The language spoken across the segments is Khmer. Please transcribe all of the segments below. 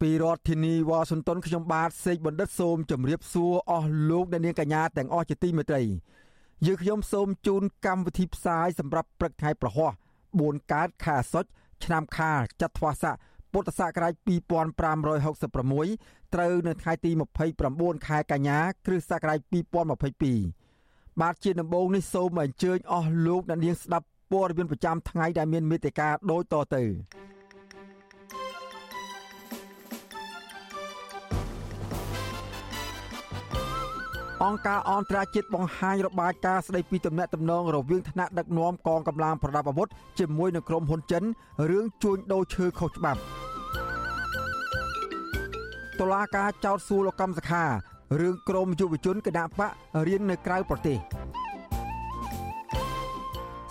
ពីរដ្ឋធានីវ៉ាស៊ីនតោនខ្ញុំបាទសេកបណ្ឌិតសូមជម្រាបសួរអស់លោកអ្នកនាងកញ្ញាទាំងអស់ជាទីមេត្រីយើខ្ញុំសូមជូនកម្មវិធីផ្សាយសម្រាប់ព្រឹកថ្ងៃប្រហោះ4កើតខែអាសត់ឆ្នាំខាលចត្វាស័កពុទ្ធសករាជ2566ត្រូវនៅថ្ងៃទី29ខែកញ្ញា គ្រិស្តសករាជ2022បាទជាដំបូងនេះសូមអញ្ជើញអស់លោកអ្នកនាងស្ដាប់ព័ត៌មានប្រចាំថ្ងៃដែលមានមេត្តាដូចតទៅ អង្គការអន្តរជាតិបង្ហាញរបាយការណ៍ស្ដីពីទំនាក់ទំនងរវាងថ្នាក់ដឹកនាំកងកម្លាំងប្រដាប់អាវុធជាមួយនឹងក្រុមហ៊ុនចិនរឿងជួញដូរឈើខុសច្បាប់តុលាការចោទសួរលោកកម្មសខារឿងក្រុមយុវជនគណៈបករៀននៅក្រៅប្រទេស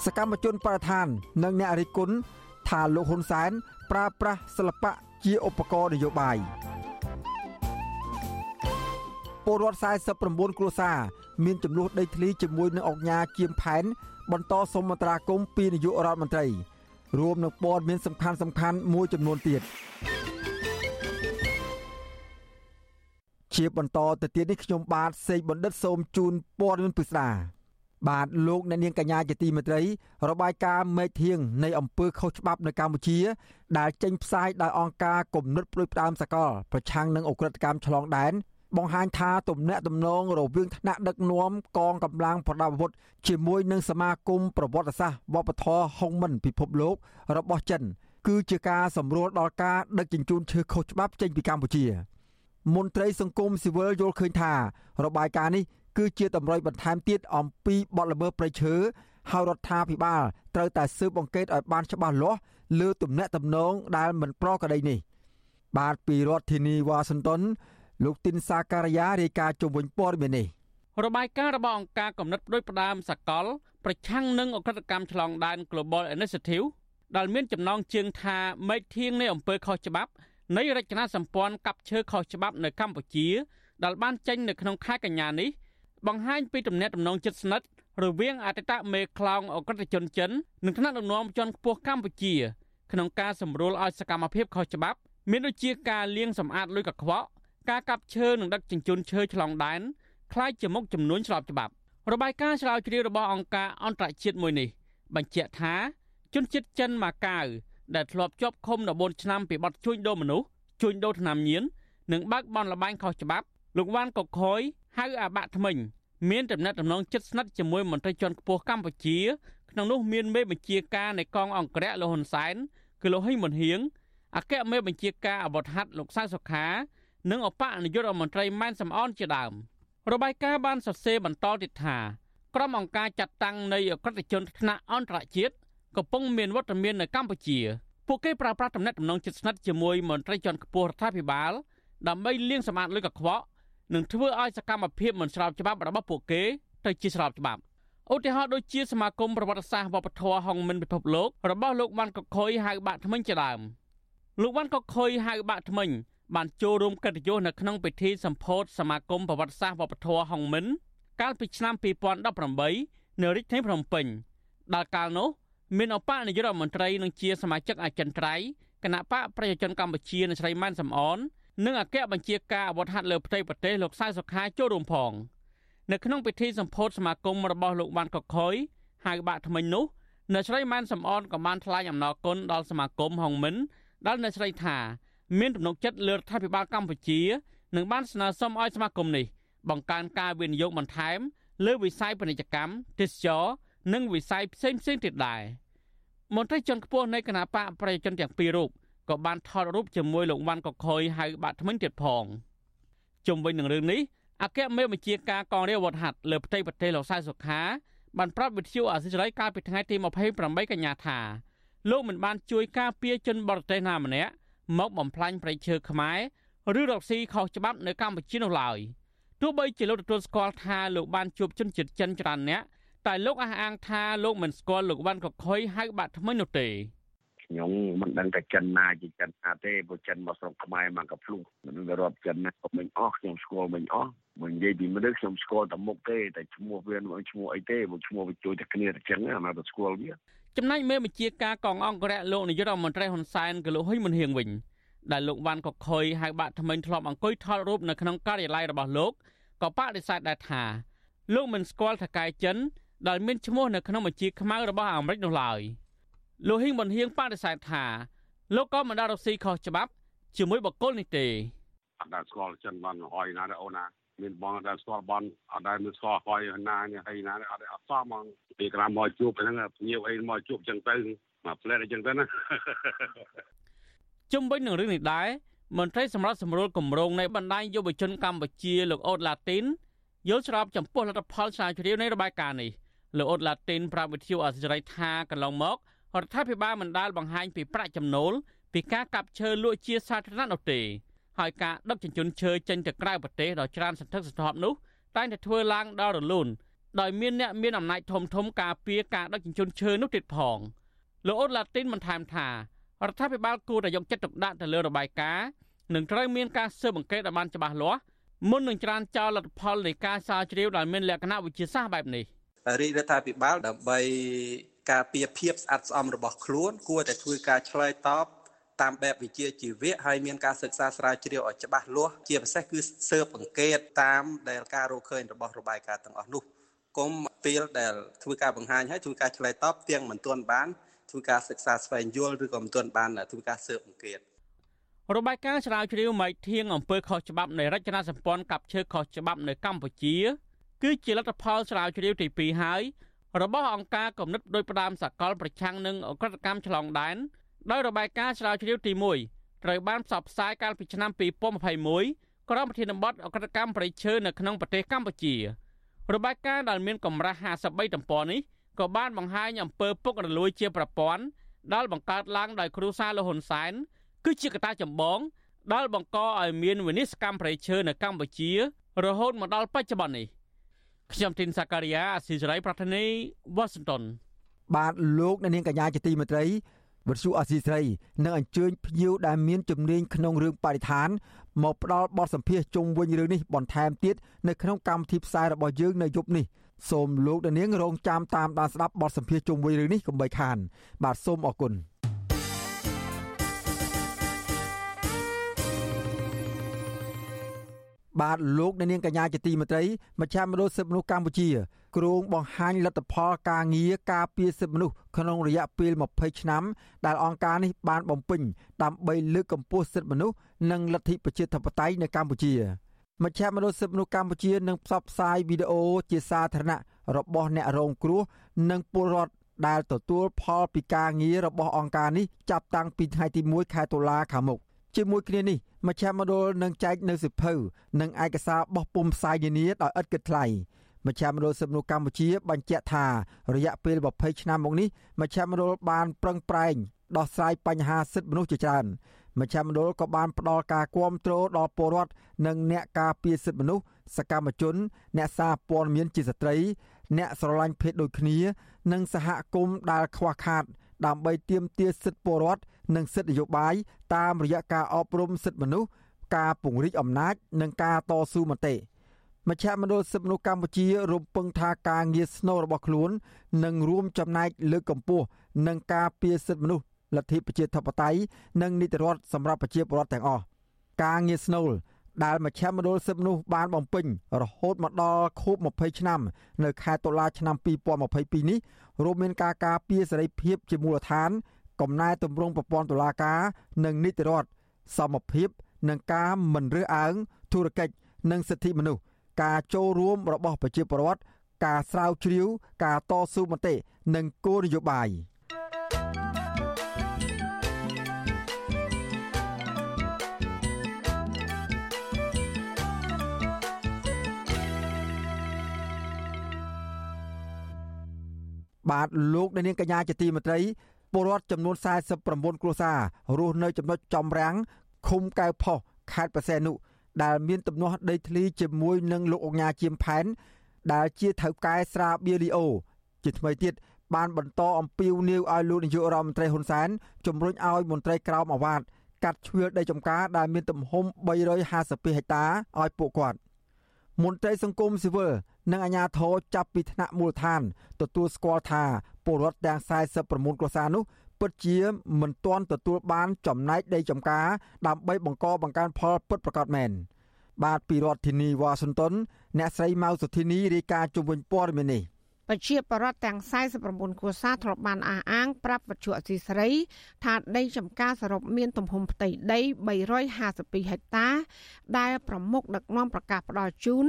សកម្មជនបរិស្ថាន និងអ្នករិះគន់ថាលោកហ៊ុនសែនប្រើប្រាស់សិល្បៈជាឧបករណ៍នយោបាយ ពលរដ្ឋ49គ្រួសារមានចំនួនដីធ្លីជាមួយនឹងអង្គការគៀមផែន បន្តសុំអន្តរាគមពីនាយករដ្ឋមន្ត្រីរួមនឹងព័ត៌មានសំខាន់សំខាន់មួយចំនួនទៀតជាបន្តទៅទៀតនេះខ្ញុំបាទសេកបណ្ឌិតសូមជូនព័ត៌មានពិស្ដាបាទលោកអ្នកនាងកញ្ញាជាទីមេត្រីរបាយការណ៍មេធៀងនៃអំពើខុសច្បាប់នៅកម្ពុជា ដែលចេញផ្សាយដោយអង្គការគំនិតព្រួយផ្ដើមសកល ប្រឆាំងនឹងអ ுக ្រិតកម្មឆ្លងដែន បង្ហាញថាទំនាក់ទំនងរវាងថ្នាក់ដឹកនាំកងកម្លាំងប្រដាប់អាវុធជាមួយនឹងសមាគមប្រវត្តិសាស្ត្រវប្បធម៌ហុងមិនពិភពលោករបស់ចិន គឺជាការសម្រួលដល់ការដឹកជញ្ជូនឈើខុសច្បាប់ចេញពីកម្ពុជាមន្ត្រីសង្គមស៊ីវិលយល់ឃើញថារបាយការណ៍នេះគឺជាតម្រុយបន្ថែមទៀតអំពីបទល្មើសព្រៃឈើហើយរដ្ឋាភិបាលត្រូវតែស៊ើបអង្កេតឲ្យបានច្បាស់លាស់លើទំនាក់ទំនងដែលមិនប្រក្រតីនេះ បាទពីរដ្ឋធានីវ៉ាស៊ីនតោន លោកទីនសាការីយ៉ារាយការណ៍ជុំវិញព័ត៌មាននេះរបាយការណ៍របស់អង្គការកំណត់ដោយផ្ដាមសកល ប្រឆាំងនឹងអក្រិតកម្មឆ្លងដែន Global Initiative ដែលមានចំណងជើងថាមេធៀងនៃអំពើខុសច្បាប់នៃរចនាសម្ព័ន្ធកັບឈើខុសច្បាប់នៅកម្ពុជាដែលបានចេញនៅក្នុងខែកញ្ញានេះបង្ហាញពីទំនាក់ទំនងជិតស្និទ្ធរវាងអតីតមេខ្លោងអក្រិតជនចិននិងថ្នាក់ដឹកនាំជាន់ខ្ពស់កម្ពុជា ក្នុងការសម្រួលឲ្យសកម្មភាពខុសច្បាប់ មានដូចជាការលាងសម្អាតលុយកខ្វក់ ការកាប់ឈើនិងដឹកជញ្ជូនឈើឆ្លងដែនคล้ายជាមុខចំនួនស្របច្បាប់របាយការណ៍ស្រាវជ្រាវរបស់អង្គការអន្តរជាតិមួយនេះបញ្ជាក់ថាជនជាតិចិនម៉ាកាវដែលធ្លាប់ជាប់ឃុំ14ឆ្នាំពីបទជួញដូរមនុស្សជួញដូរថ្នាំញៀននិងបើកបនលបែងខុសច្បាប់លោកវ៉ាន់កុកខុយហៅអាបាក់ថ្មិញមានតំណែងតំណងចិត្តស្និទ្ធជាមួយមន្ត្រីជាន់ខ្ពស់កម្ពុជាក្នុងនោះមានមេបញ្ជាការនៃកងអង្គរៈលោកហ៊ុនសែនគឺលោកហ៊ីមុនហៀងអគ្គមេបញ្ជាការអវុធហត្ថលោកសៅសុខា និងអបនាយករដ្ឋមន្ត្រីម៉ែនសំអនជាដើមរបាយការណ៍បានសរសេរបន្តទៀតថាក្រុមអង្គការចាត់តាំងនៃអក្រិតជនថ្នាក់អន្តរជាតិកំពុងមានវត្តមាននៅកម្ពុជាពួកគេប្រើប្រាស់តំណែងតំណងជិតស្និទ្ធជាមួយមន្ត្រីជាន់ខ្ពស់រដ្ឋាភិបាលដើម្បីលាងសម្អាតលុយកខ្វក់និងធ្វើឲ្យសកម្មភាពមិនស្របច្បាប់របស់ពួកគេទៅជាស្របច្បាប់ឧទាហរណ៍ដូចជាសមាគមប្រវត្តិសាស្ត្រវប្បធម៌ហុងមិនពិភពលោករបស់លោកវ៉ាន់កុកខុយហៅបាក់ថ្មិញជាដើមលោកវ៉ាន់កុកខុយហៅបាក់ថ្មិញ បានចូលរួមកិត្តិយសនៅក្នុងពិធីសម្ពោធសមាគមប្រវត្តិសាស្ត្រវប្បធម៌ហុងមិន កាលពីឆ្នាំ2018នៅរាជធានីភ្នំពេញដល់កាលនោះមានអបនាយករដ្ឋមន្ត្រីនិងជាសមាជិកអចិន្ត្រៃយ៍គណៈបកប្រជាជនកម្ពុជានៅស្រីម៉ាន់សំអននិងអគ្គបញ្ជាការអាវុធហត្ថលើផ្ទៃប្រទេសលោកសៅសុខាចូលរួមផងនៅក្នុងពិធីសម្ពោធសមាគមរបស់លោកវ៉ាន់កុកខុយហៅបាក់ថ្មិញនោះនៅស្រីម៉ាន់សំអនក៏បានថ្លែងអំណរគុណដល់សមាគមហុងមិនដែលនៅស្រីថា មានទំនុកចិត្តលើរដ្ឋាភិបាលកម្ពុជានិងបានស្នើសុំឲ្យសមាគមនេះបង្កើនការវិនិយោគបន្ថែមលើវិស័យពាណិជ្ជកម្មទេសចរនិងវិស័យផ្សេងផ្សេងទៀតដែរមន្ត្រីជាន់ខ្ពស់នៃគណៈបកប្រជាជនទាំងពីររូបក៏បានថតរូបជាមួយលោកវ៉ាន់កុកខុយហៅបាក់ថ្មិញទៀតផងជុំវិញនឹងរឿងនេះអគ្គមេបញ្ជាការកងរាជវត្តហាត់លើផ្ទៃប្រទេសលោកសៅសុខាបានប្រាប់វិទ្យុអាស៊ីសេរីកាលពីថ្ងៃទី28កញ្ញាថាលោកមិនបានជួយការពារជនបរទេសណាម្នាក់ មកបំផ្លាញប្រៃឈើខ្មែរឬរកស៊ីខុសច្បាប់នៅកម្ពុជានោះឡើយទោះបីជាលោកទទួលស្គាល់ថាលោកបានជួបជនជាតិចិនច្រើនអ្នកតែលោកអះអាងថាលោកមិនស្គាល់លោកវ៉ាន់កខុយហៅបាក់ថ្មីនោះទេខ្ញុំមិនដឹងតែចិនណាជាចិនណាទេព្រោះចិនមកស្រុកខ្មែរមកកភ្លុះមិនវារាប់ចិនណាក៏មិនអស់ខ្ញុំស្គាល់មិនអស់មកនិយាយពីមនុស្សខ្ញុំស្គាល់តែមុខទេតែឈ្មោះវាមិនឈ្មោះអីទេព្រោះឈ្មោះវាជួយតែគ្នាតែចឹងណាមកស្គាល់វាចំណែកមេបញ្ជាការកងអង្គរៈលោកនាយករដ្ឋមន្ត្រីហ៊ុនសែនក៏លោកហ៊ុយមុនហៀងវិញដែលលោកវ៉ាន់កខុយហៅបាក់ថ្មិញធ្លាប់អង្គុយថតរូបនៅក្នុងការិយាល័យរបស់លោកក៏បដិសេធដែរថាលោកមិនស្គាល់ថកែចិនដែលមានឈ្មោះនៅក្នុងបញ្ជីខ្មៅរបស់អាមេរិកនោះឡើយលោកហ៊ីងប៊ុនហៀងបដិសេធថាលោកក៏មិនដាររស៊ីខុសច្បាប់ជាមួយបកគលនេះទេអត់ដែលស្គាល់ចិនបានហើយណាអូនណា មានបងដែលស្គាល់បនអត់ដែលមានស្គាល់ហើយណានេះហើយណាអត់អត់សមហ្មងពីក្រាមមកជួបហ្នឹងភ្ញៀវអីមកជួបចឹងទៅមកផ្លែអញ្ចឹងទៅណាជុំវិញនឹងរឿងនេះដែរមន្ត្រីសម្រាប់សម្រួលគម្រោងនៃបណ្ដាញយុវជនកម្ពុជាលោកអូតឡាទីនយល់ស្របចំពោះលទ្ធផលស្រាវជ្រាវនៃរបាយការណ៍នេះលោកអូតឡាទីនប្រាប់វិទ្យុអសិរ័យថាកន្លងមករដ្ឋាភិបាលមិនដាល់បង្ហាញពីប្រាក់ចំណូលពីការកាប់ឈើលក់ជាសាធារណៈនោះទេ ហើយការដឹកជញ្ជូនឈើចេញទៅក្រៅប្រទេសដ៏ច្រើនសន្ធឹកសន្ធាប់នោះតែងតែធ្វើឡើងដល់រលូនដោយមានអ្នកមានអំណាចធំធំការពារការដឹកជញ្ជូនឈើនោះទៀតផងលោកអូតឡាទីនបានថែមថារដ្ឋាភិបាលគួរតែយកចិត្តទុកដាក់ទៅលើរបាយការណ៍និងត្រូវមានការស៊ើបអង្កេតឲ្យបានច្បាស់លាស់មុននឹងច្រានចោលលទ្ធផលនៃការស្រាវជ្រាវដែលមានលក្ខណៈវិទ្យាសាស្ត្របែបនេះរាជរដ្ឋាភិបាលដើម្បីការពៀភាពស្អាតស្អំរបស់ខ្លួន គួរតែធ្វើការឆ្លើយតប តាមបែបវិជ្ជាជីវៈហើយមានការសិក្សាស្រាវជ្រាវឲ្យច្បាស់លាស់ជាពិសេសគឺស៊ើបអង្កេតតាមដែលការរកឃើញរបស់របាយការណ៍ទាំងអស់នោះគុំពេលដែលធ្វើការបង្ហាញហើយធ្វើការឆ្លើយតបទាំងមិនទាន់បានធ្វើការសិក្សាស្វែងយល់ឬក៏មិនទាន់បានធ្វើការស៊ើបអង្កេតរបាយការណ៍ស្រាវជ្រាវម៉ៃធៀងអំពើខុសច្បាប់នៃរចនាសម្ព័ន្ធកັບឈើខុសច្បាប់នៅកម្ពុជា គឺជាលទ្ធផលស្រាវជ្រាវទី2ហើយរបស់អង្គការគំនិតដោយផ្ដាមសកលប្រឆាំងនឹងអក្រិតកម្មឆ្លងដែន ដោយរបាយការណ៍ស្រាវជ្រាវទី1ត្រូវបានផ្សព្វផ្សាយកាលពីឆ្នាំ2021ក្រោមប្រធានបទអក្រិតកម្មប្រៃឈើនៅក្នុងប្រទេសកម្ពុជារបាយការណ៍ដែលមានកម្រាស់53ទំព័រនេះក៏បានបង្ហាញអំពើពុករលួយជាប្រព័ន្ធដែលបង្កើតឡើងដោយគ្រូសាលហ៊ុនសែនគឺជាកត្តាចម្បងដែលបង្កឲ្យមានវិនិស្សកម្មប្រៃឈើនៅកម្ពុជា រហូតមកដល់បច្ចុប្បន្ននេះខ្ញុំទីនសាការីយ៉ាអស៊ីសេរីប្រធានីវ៉ាស៊ីនតោនបាទលោកអ្នកនាងកញ្ញាជាទីមេត្រី វិទ្យុអស៊ីសេរីនឹងអញ្ជើញភ្ញៀវដែលមានជំនាញក្នុងរឿងបរិស្ថានមកផ្ដល់បទសម្ភាសជុំវិញរឿងនេះបន្ថែមទៀតនៅក្នុងកម្មវិធីផ្សាយរបស់យើងនៅយប់នេះសូមលោកអ្នកនាងរងចាំតាមដានស្ដាប់បទសម្ភាសជុំវិញរឿងនេះកុំបីខាន បាទសូមអរគុណបាទលោកអ្នកនាងកញ្ញាជាទីមេត្រីមជ្ឈមណ្ឌលសិទ្ធិមនុស្សកម្ពុជា គ្រោងបង្ហាញលទ្ធផលការងារការពារសិទ្ធិមនុស្សក្នុងរយៈពេល20ឆ្នាំ ដែលអង្គការនេះបានបំពេញដើម្បីលើកកម្ពស់សិទ្ធិមនុស្សនិងលទ្ធិប្រជាធិបតេយ្យនៅកម្ពុជាមជ្ឈមណ្ឌលសិទ្ធិមនុស្សកម្ពុជានឹងផ្សព្វផ្សាយវីដេអូជាសាធារណៈរបស់អ្នករងគ្រោះនិងពលរដ្ឋដែលទទួលផលពីការងាររបស់អង្គការនេះចាប់តាំងពីថ្ងៃទី1ខែតុលាខាងមុខជាមួយគ្នានេះមជ្ឈមណ្ឌលនឹងចែកនៅសិភៅនិងឯកសារបោះពុម្ពផ្សាយនានាដោយឥតគិតថ្លៃ មជ្ឈមណ្ឌលសិទ្ធិមនុស្សកម្ពុជាបញ្ជាក់ថារយៈពេល20ឆ្នាំមកនេះមជ្ឈមណ្ឌលបានប្រឹងប្រែងដោះស្រាយបញ្ហាសិទ្ធិមនុស្សជាច្រើនមជ្ឈមណ្ឌលក៏បានផ្ដល់ការគាំទ្រដល់ពលរដ្ឋនិងអ្នកការពារសិទ្ធិមនុស្សសកម្មជន អ្នកសារព័ត៌មានជាស្ត្រី អ្នកស្រឡាញ់ភេទដូចគ្នា និងសហគមន៍ដែលខ្វះខាត ដើម្បីទាមទារសិទ្ធិពលរដ្ឋនិងសិទ្ធិនយោបាយតាមរយៈការអប់រំសិទ្ធិមនុស្សការពង្រីកអំណាច និងការតស៊ូមតិ មជ្ឈមណ្ឌលសិទ្ធិមនុស្សកម្ពុជារំពឹងថាការងារស្នូលរបស់ខ្លួននឹងរួមចំណែកលើកកម្ពស់និងការពារសិទ្ធិមនុស្សលទ្ធិប្រជាធិបតេយ្យនិងនីតិរដ្ឋសម្រាប់ប្រជាពលរដ្ឋទាំងអស់ការងារស្នូលដែលមជ្ឈមណ្ឌលសិទ្ធិមនុស្សបានបំពេញរហូតមកដល់ខួប20ឆ្នាំនៅខែតុលាឆ្នាំ2022នេះរួមមានការការពារសេរីភាពជាមូលដ្ឋាន កំណែតម្រង់ប្រព័ន្ធតុលាការ និងនីតិរដ្ឋសមភាពនិងការមិនរើសអើងធុរកិច្ចនិងសិទ្ធិមនុស្ស ការចូលរួមរបស់ប្រជាពលរដ្ឋការស្រាវជ្រាវការតស៊ូមតិនិងគោលនយោបាយបាទលោកនាងកញ្ញាជាទីមេត្រីពលរដ្ឋចំនួន49គ្រួសាររស់នៅចំណុចចំរាំងឃុំកៅផុសខេត្តបរសេនុ ដែលមានទំនាស់ដីធ្លីជាមួយនឹងលោកអង្ញាជាមផែនដែលជាថៅកែស្រាបៀលីអូជាថ្មីទៀតបានបន្តអំពាវនាវឲ្យលោកនាយករដ្ឋមន្ត្រីហ៊ុនសែនជំរុញឲ្យមន្ត្រីក្រមអាវ៉ាតកាត់ឈើដីចំការដែលមានទំហំ352ហិកតាឲ្យពួកគាត់មន្ត្រីសង្គមស៊ីវិលនិងអាជ្ញាធរចាប់ពីថ្នាក់មូលដ្ឋានទទួលស្គាល់ថាពលរដ្ឋទាំង49គ្រួសារនោះ ពិតជាមិនទាន់ទទួលបានចំណែកដីចំការដើម្បីបង្កបង្កើនផលពិតប្រាកដមែនបាទពីរដ្ឋធានីវ៉ាស៊ីនតោនអ្នកស្រីម៉ៅសុធីនីរាយការណ៍ជុំវិញព័ត៌មាននេះប្រជាពលរដ្ឋទាំង49គ្រួសារធ្លាប់បានអះអាងប្រាប់វិទ្យុអសីសេរី ថាដីចំការសរុបមានទំហំផ្ទៃដី352ហិកតា ដែលប្រមុខដឹកនាំប្រកាសផ្ដាល់ជូន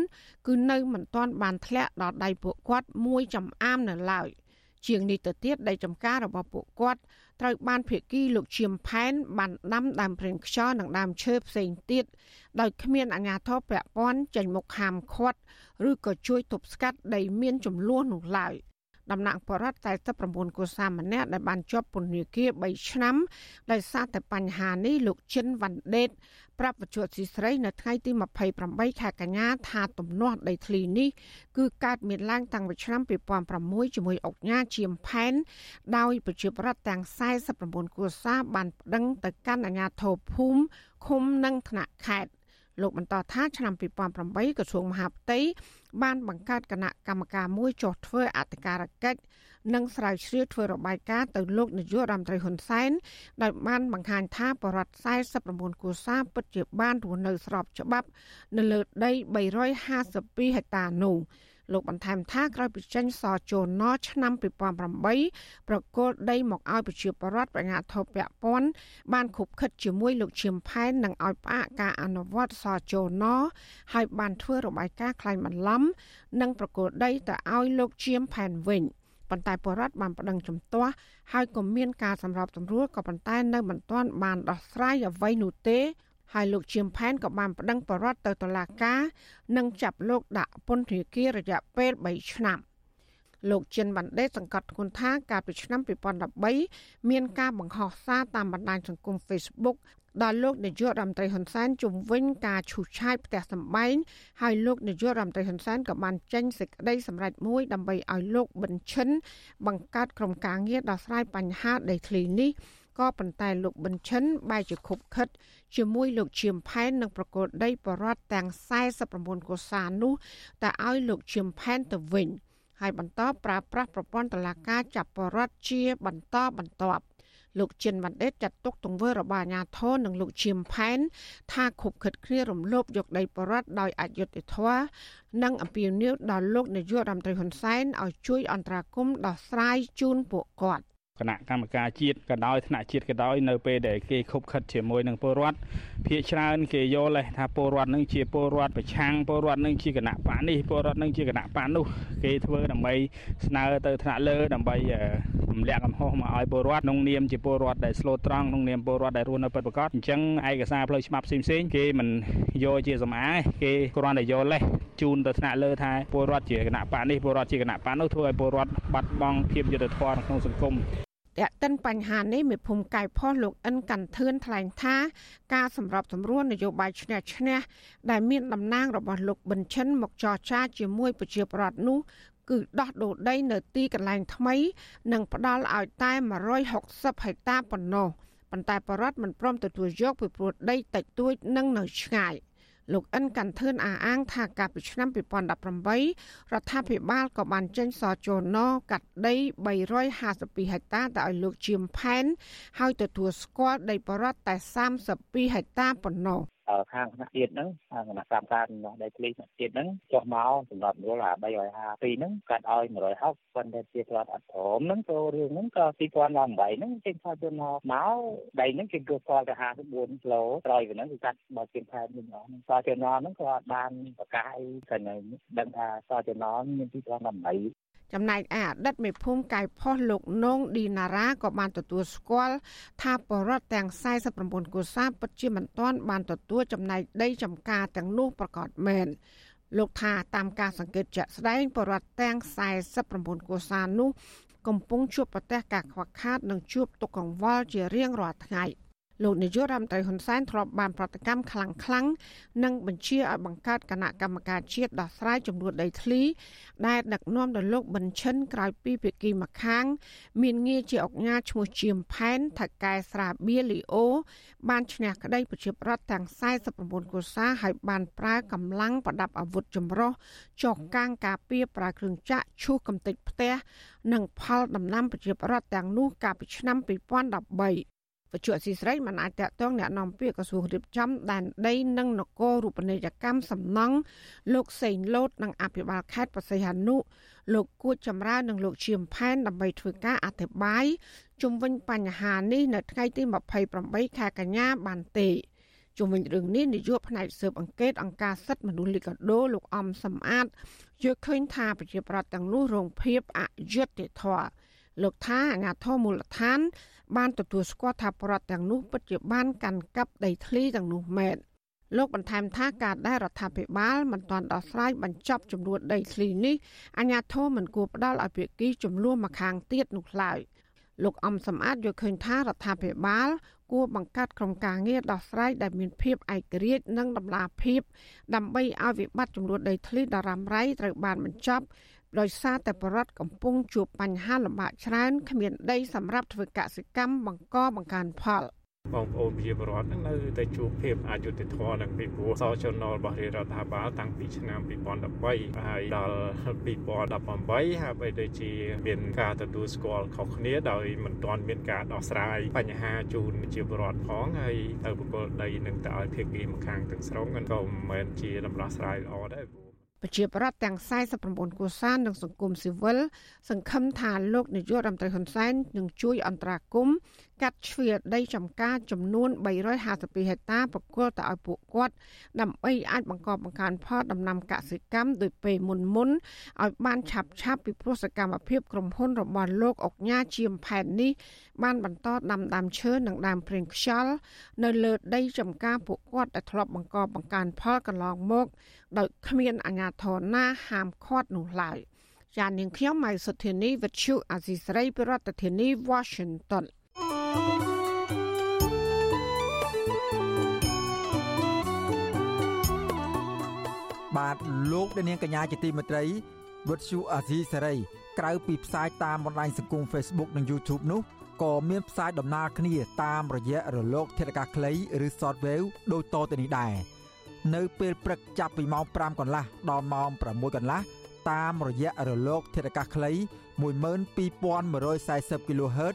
គឺនៅមិនទាន់បានធ្លាក់ដល់ដៃពួកគាត់មួយចំអាមនៅឡើយ ជាងនេះទៅទៀតដីចំការរបស់ពួកគាត់ត្រូវបានភៀកគីលោកឈៀមផែនបានដាំដើមព្រៀងខ្យល់និងដើមឈើផ្សេងទៀតដោយគ្មានអាជ្ញាធរពាក់ព័ន្ធចេញមុខហាមឃាត់ឬក៏ជួយទប់ស្កាត់ដីមានចំនួននោះឡើយ តំណាងបរដ្ឋ49កុសាម្នាក់ដែលបានជាប់ពន្ធនាគារ3ឆ្នាំដោយសារតែបញ្ហានេះលោកចិនវ៉ាន់ដេតប្រាប់វិទ្យុស៊ីស្រីនៅថ្ងៃទី28ខែកញ្ញាថាទំនាស់ដីធ្លីនេះគឺកើតមានឡើងតាំងពីឆ្នាំ2006ជាមួយអុកញ៉ាជាមផែនដោយប្រជាប្រដ្ឋទាំង49គ្រួសារបានប្តឹងទៅកាន់អាជ្ញាធរភូមិឃុំនិងថ្នាក់ខេត្ត លោកបន្តថាឆ្នាំ2008ក្រសួងមហាផ្ទៃបានបង្កើតគណៈកម្មការមួយចុះធ្វើអធិការកិច្ចនិងស្រាវជ្រាវធ្វើរបាយការណ៍ទៅលោកនាយករដ្ឋមន្ត្រីហ៊ុនសែនដោយបានបង្ហាញថាបរិវត្ត49គូសាពិតជាបានរស់នៅស្របច្បាប់ នៅលើដី352ហិកតានោះ លោកបន្ថែមថាក្រោយពីចេញសជូនណឆ្នាំ2008ប្រកល់ដីមកឲ្យប្រជាពលរដ្ឋបញ្ញាធិបពពន់បានខុបខិតជាមួយលោកឈៀមផែននិងឲ្យផ្អាកការអនុវត្តសជូនណហើយបានធ្វើរបាយការណ៍ខ្លែងបន្លំ និងប្រកល់ដីទៅឲ្យលោកឈៀមផែនវិញប៉ុន្តែបរដ្ឋបានប្តឹងជំទាស់ហើយក៏មានការសម្របសម្រួលក៏ប៉ុន្តែនៅមិនទាន់បានដោះស្រាយអ្វីនោះទេ ហើយលោកជៀមផែនក៏បានប្តឹងបរដ្ឋទៅតុលាការ និងចាប់លោកដាក់ពន្ធនាគាររយៈពេល3ឆ្នាំលោកចិនបណ្ឌិតសង្កត់ធ្ងន់ថាកាលពីឆ្នាំ2013មានការបង្ហោះសារតាមបណ្ដាញសង្គម Facebook ដល់លោកនាយករដ្ឋមន្ត្រីហ៊ុនសែនជំវិញការឈូសឆាយផ្ទះសម្បែងហើយលោកនាយករដ្ឋមន្ត្រីហ៊ុនសែនក៏បានចេញសេចក្តីសម្រេចមួយដើម្បីឲ្យលោកប៊ិនឈិនបង្កើតក្រុមការងារដោះស្រាយបញ្ហាដីធ្លីនេះ ក៏ប៉ុន្តែលោកប៊ិនឈិនបែរជាខុបខិត ជាមួយលោកឈៀមផែននិងប្រកូលដីបរដ្ឋទាំង49កុសានោះតែឲ្យលោកឈៀមផែនទៅវិញហើយបន្តប្រើប្រាស់ប្រព័ន្ធតឡាការចាប់បរដ្ឋជាបន្តបន្ទាប់លោកចិនវ៉ាន់ដេតចាត់ទុកទង្វើរបស់អាញាធរនិងលោកឈៀមផែន ថាខុបខិតគ្នារំលោភយកដីបរដ្ឋដោយអយុត្តិធម៌និងអំពាវនាវដល់លោកនាយករដ្ឋមន្ត្រីហ៊ុនសែនឲ្យជួយអន្តរាគមន៍ដោះស្រាយជូនពួកគាត់ គណៈកម្មការជាតិក៏ដោយថ្នាក់ជាតិក៏ដោយនៅពេលដែលគេខົບខិតជាមួយនឹងពលរដ្ឋភាគច្រើនគេយល់ថាពលរដ្ឋនឹងជាពលរដ្ឋប្រឆាំងពលរដ្ឋនឹងជាគណៈបកនេះពលរដ្ឋនឹងជាគណៈបកនោះគេធ្វើដើម្បីស្នើទៅថ្នាក់លើដើម្បីទម្លាក់កំហុសមកឲ្យពលរដ្ឋក្នុងនាមជាពលរដ្ឋដែលស្លូតត្រង់ក្នុងនាមពលរដ្ឋដែលរស់នៅពិតប្រាកដអញ្ចឹងឯកសារផ្លូវច្បាប់ផ្សេងៗគេមិនយកជាសំអាងគេគ្រាន់តែយកលេសជូនទៅថ្នាក់លើថាពលរដ្ឋជាគណៈបកនេះពលរដ្ឋជាគណៈបកនោះធ្វើឲ្យពលរដ្ឋបាត់បង់ភាពយុត្តិធម៌ក្នុងសង្គម តកតិនបញ្ហានេះមេភូមិកែផុសលោកអិនកាន់ធឿនថ្លែងថា ការសម្របសម្រួលនយោបាយឈ្នះឈ្នះដែលមានតំណាងរបស់លោកប៊ិនឈិនមកចរចាជាមួយប្រជាប្រដ្ឋនោះគឺដោះដូរដីនៅទីកន្លែងថ្មី និងផ្ដល់ឲ្យតែ160ហិកតាប៉ុណ្ណោះប៉ុន្តែបរដ្ឋមិនព្រមទទួលយកពីព្រោះដីតិចតួចនិងនៅឆ្ងាយ។ លោកអិនកាន់ធឿនអះអាងថាកាលពីឆ្នាំ2018រដ្ឋាភិបាលក៏បានចេញសចលនកាត់ដី352ហិកតាទៅឲ្យលោកជាមផែន ហើយទទួលស្គាល់ដីបរតតែ32ហិកតាប៉ុណ្ណោះ ខាងគណៈជាតិហ្នឹងខាងគណៈកម្មការរបស់ដីធ្លីគណៈជាតិហ្នឹងចុះមកសម្រាប់យល់អា352ហ្នឹងកាត់ឲ្យ160ប៉ុន្តែជារដ្ឋអត់ព្រមហ្នឹងក៏រឿងហ្នឹងក៏2018ហ្នឹងចេញថាទៅមកមកដីហ្នឹងគេគូស្គាល់ទៅ54គីឡូក្រោយពីហ្នឹងគឺកាត់បើជាផែនវិញអស់ហ្នឹងសចនហ្នឹងក៏អត់បានប្រកាសអីតែដឹងថាសចនមាន2018 ចំណែកឯអតីតមេភូមិកែផុសលោកនងឌីណារ៉ាក៏បានទទួលស្គាល់ថាបរដ្ឋទាំង49កុសាពិតជាមិនទាន់បានទទួលចំណែកដីចំការទាំងនោះប្រកាសមែនលោកថាតាមការសង្កេតជាក់ស្ដែងបរដ្ឋទាំង49កុសានោះ កំពុងជួបប្រទះការខ្វះខាត និងជួបទុក្ខកង្វល់ជារៀងរាល់ថ្ងៃ លោកនាយករដ្ឋមន្ត្រីហ៊ុនសែនធ្លាប់បានប្រតិកម្មខ្លាំងខ្លាំងនិងបញ្ជាឲ្យបង្កើតគណៈកម្មការជាតិដោះស្រាយចំនួនដីធ្លី ដែលដឹកនាំដោយលោកប៊ិនឈិនក្រោយពីភាគីម្ខាង មានងារជាអង្គការឈ្មោះជាមផែនថកែស្រាបៀលីអូបានឈ្នះក្តីប្រជាប្រដ្ឋទាំង49កុសាហើយបានប្រើកម្លាំងប្រដាប់អាវុធចម្រុះចុះកាងការពារប្រើគ្រឿងចាក់ឈូសកំទេចផ្ទះនិងផលដំណាំប្រជាប្រដ្ឋទាំងនោះកាលពីឆ្នាំ2013 វជ្ជអសីស្រីមិនអាចតកតងแนะនាំពាក្យក្រសួងរៀបចំដែនដីនិងនគររូបនីយកម្មសំណង់លោកសេងលូតនិងអភិបាលខេត្តបរសៃហនុលោកគួចចម្រើននិងលោកឈៀមផែនដើម្បីធ្វើការអធិប្បាយជុំវិញបញ្ហានេះនៅថ្ងៃទី28ខែកញ្ញាបានទេជុំវិញរឿងនេះនាយកផ្នែកស៊ើបអង្កេតអង្គការសិទ្ធិមនុស្សលីកាដូលោកអំសំអាតយល់ឃើញថាប្រជាប្រដ្ឋទាំងនោះរងភាពអយុត្តិធម៌លោកថាអាញាធរមូលដ្ឋាន បានទទួលស្គាល់ថាប្រដ្ឋទាំងនោះពិតជាបានកាន់កាប់ដីធ្លីទាំងនោះមែនលោកបន្ថែមថាការដែលរដ្ឋាភិបាលមិនទាន់ដោះស្រាយបញ្ចប់ចំនួនដីធ្លីនេះអាជ្ញាធរមិនគួរផ្ដល់ឲ្យភាគីចំនួនមកខាងទៀតនោះឡើយលោកអំសំអាតយល់ឃើញថារដ្ឋាភិបាល គួរបង្កើតក្រុមការងារដោះស្រាយដែលមានភាពឯករាជ្យនិងតម្លាភាព ដើម្បីឲ្យវិបត្តិចំនួនដីធ្លីដ៏រ៉ាំរ៉ៃត្រូវបានបញ្ចប់ ដោយសារតែបរដ្ឋកំពុងជួបបញ្ហាលំបាកច្រើនគ្មានដីសម្រាប់ធ្វើកសិកម្មបង្កបង្កើនផលបងប្អូនប្រជាពលរដ្ឋនឹងនៅតែជួបភាពអយុត្តិធម៌នឹងពីព្រោះសោចំណលរបស់រដ្ឋាភិបាលតាំងពីឆ្នាំ2013ហើយដល់2018ហើយបីដូចជាមានការទទួលស្គាល់ខុសគ្នាដោយមិនទាន់មានការដោះស្រាយបញ្ហាជូនប្រជាពលរដ្ឋផងហើយទៅបកគលដីនឹងទៅឲ្យភាគីម្ខាងទាំងស្រុងក៏មិនមែនជាដំណោះស្រាយល្អដែរ ប្រជាប្រដ្ឋទាំង49គូសាននិងសង្គមស៊ីវិលសង្ឃឹមថាលោកនាយករដ្ឋមន្ត្រីហ៊ុនសែននឹងជួយអន្តរាគមន៍ កាត់ជ្រឿដីចំការចំនួន352ហិកតាប្រគល់ទៅឲ្យពួកគាត់ដើម្បីអាចបង្កបង្កើនផលដំណាំកសិកម្មដោយពេលមុនមុនឲ្យបានឆាប់ឆាប់ពីព្រោះសកម្មភាពក្រុមហ៊ុនរបស់លោកអុកញ៉ាជាមផែននេះបានបន្តដាំដើមឈើនិងដើមព្រៀងខ្យល់នៅលើដីចំការពួកគាត់ដែលធ្លាប់បង្កបង្កើនផលកន្លងមកដោយគ្មានអាជ្ញាធរណាហាមឃាត់នោះឡើយចាននាងខ្ញុំម៉ៃសុធានីវិទ្យុអាស៊ីសេរីប្រធានាធិបតី Washington បាទលោកនាងកញ្ញាជាទីមេត្រីវិទ្យុអាស៊ីសេរីក្រៅពីផ្សាយតាមបណ្ដាញសង្គម Facebook និង YouTube នោះក៏មានផ្សាយដំណើរគ្នាតាមរយៈរលក ធាតុអាកាសខ្លីឬ Shortwave ដូចតទៅនេះដែរនៅពេលព្រឹកចាប់ពីម៉ោង5កន្លះដល់ម៉ោង6កន្លះតាមរយៈរលក ធាតុអាកាសខ្លី12140 kHz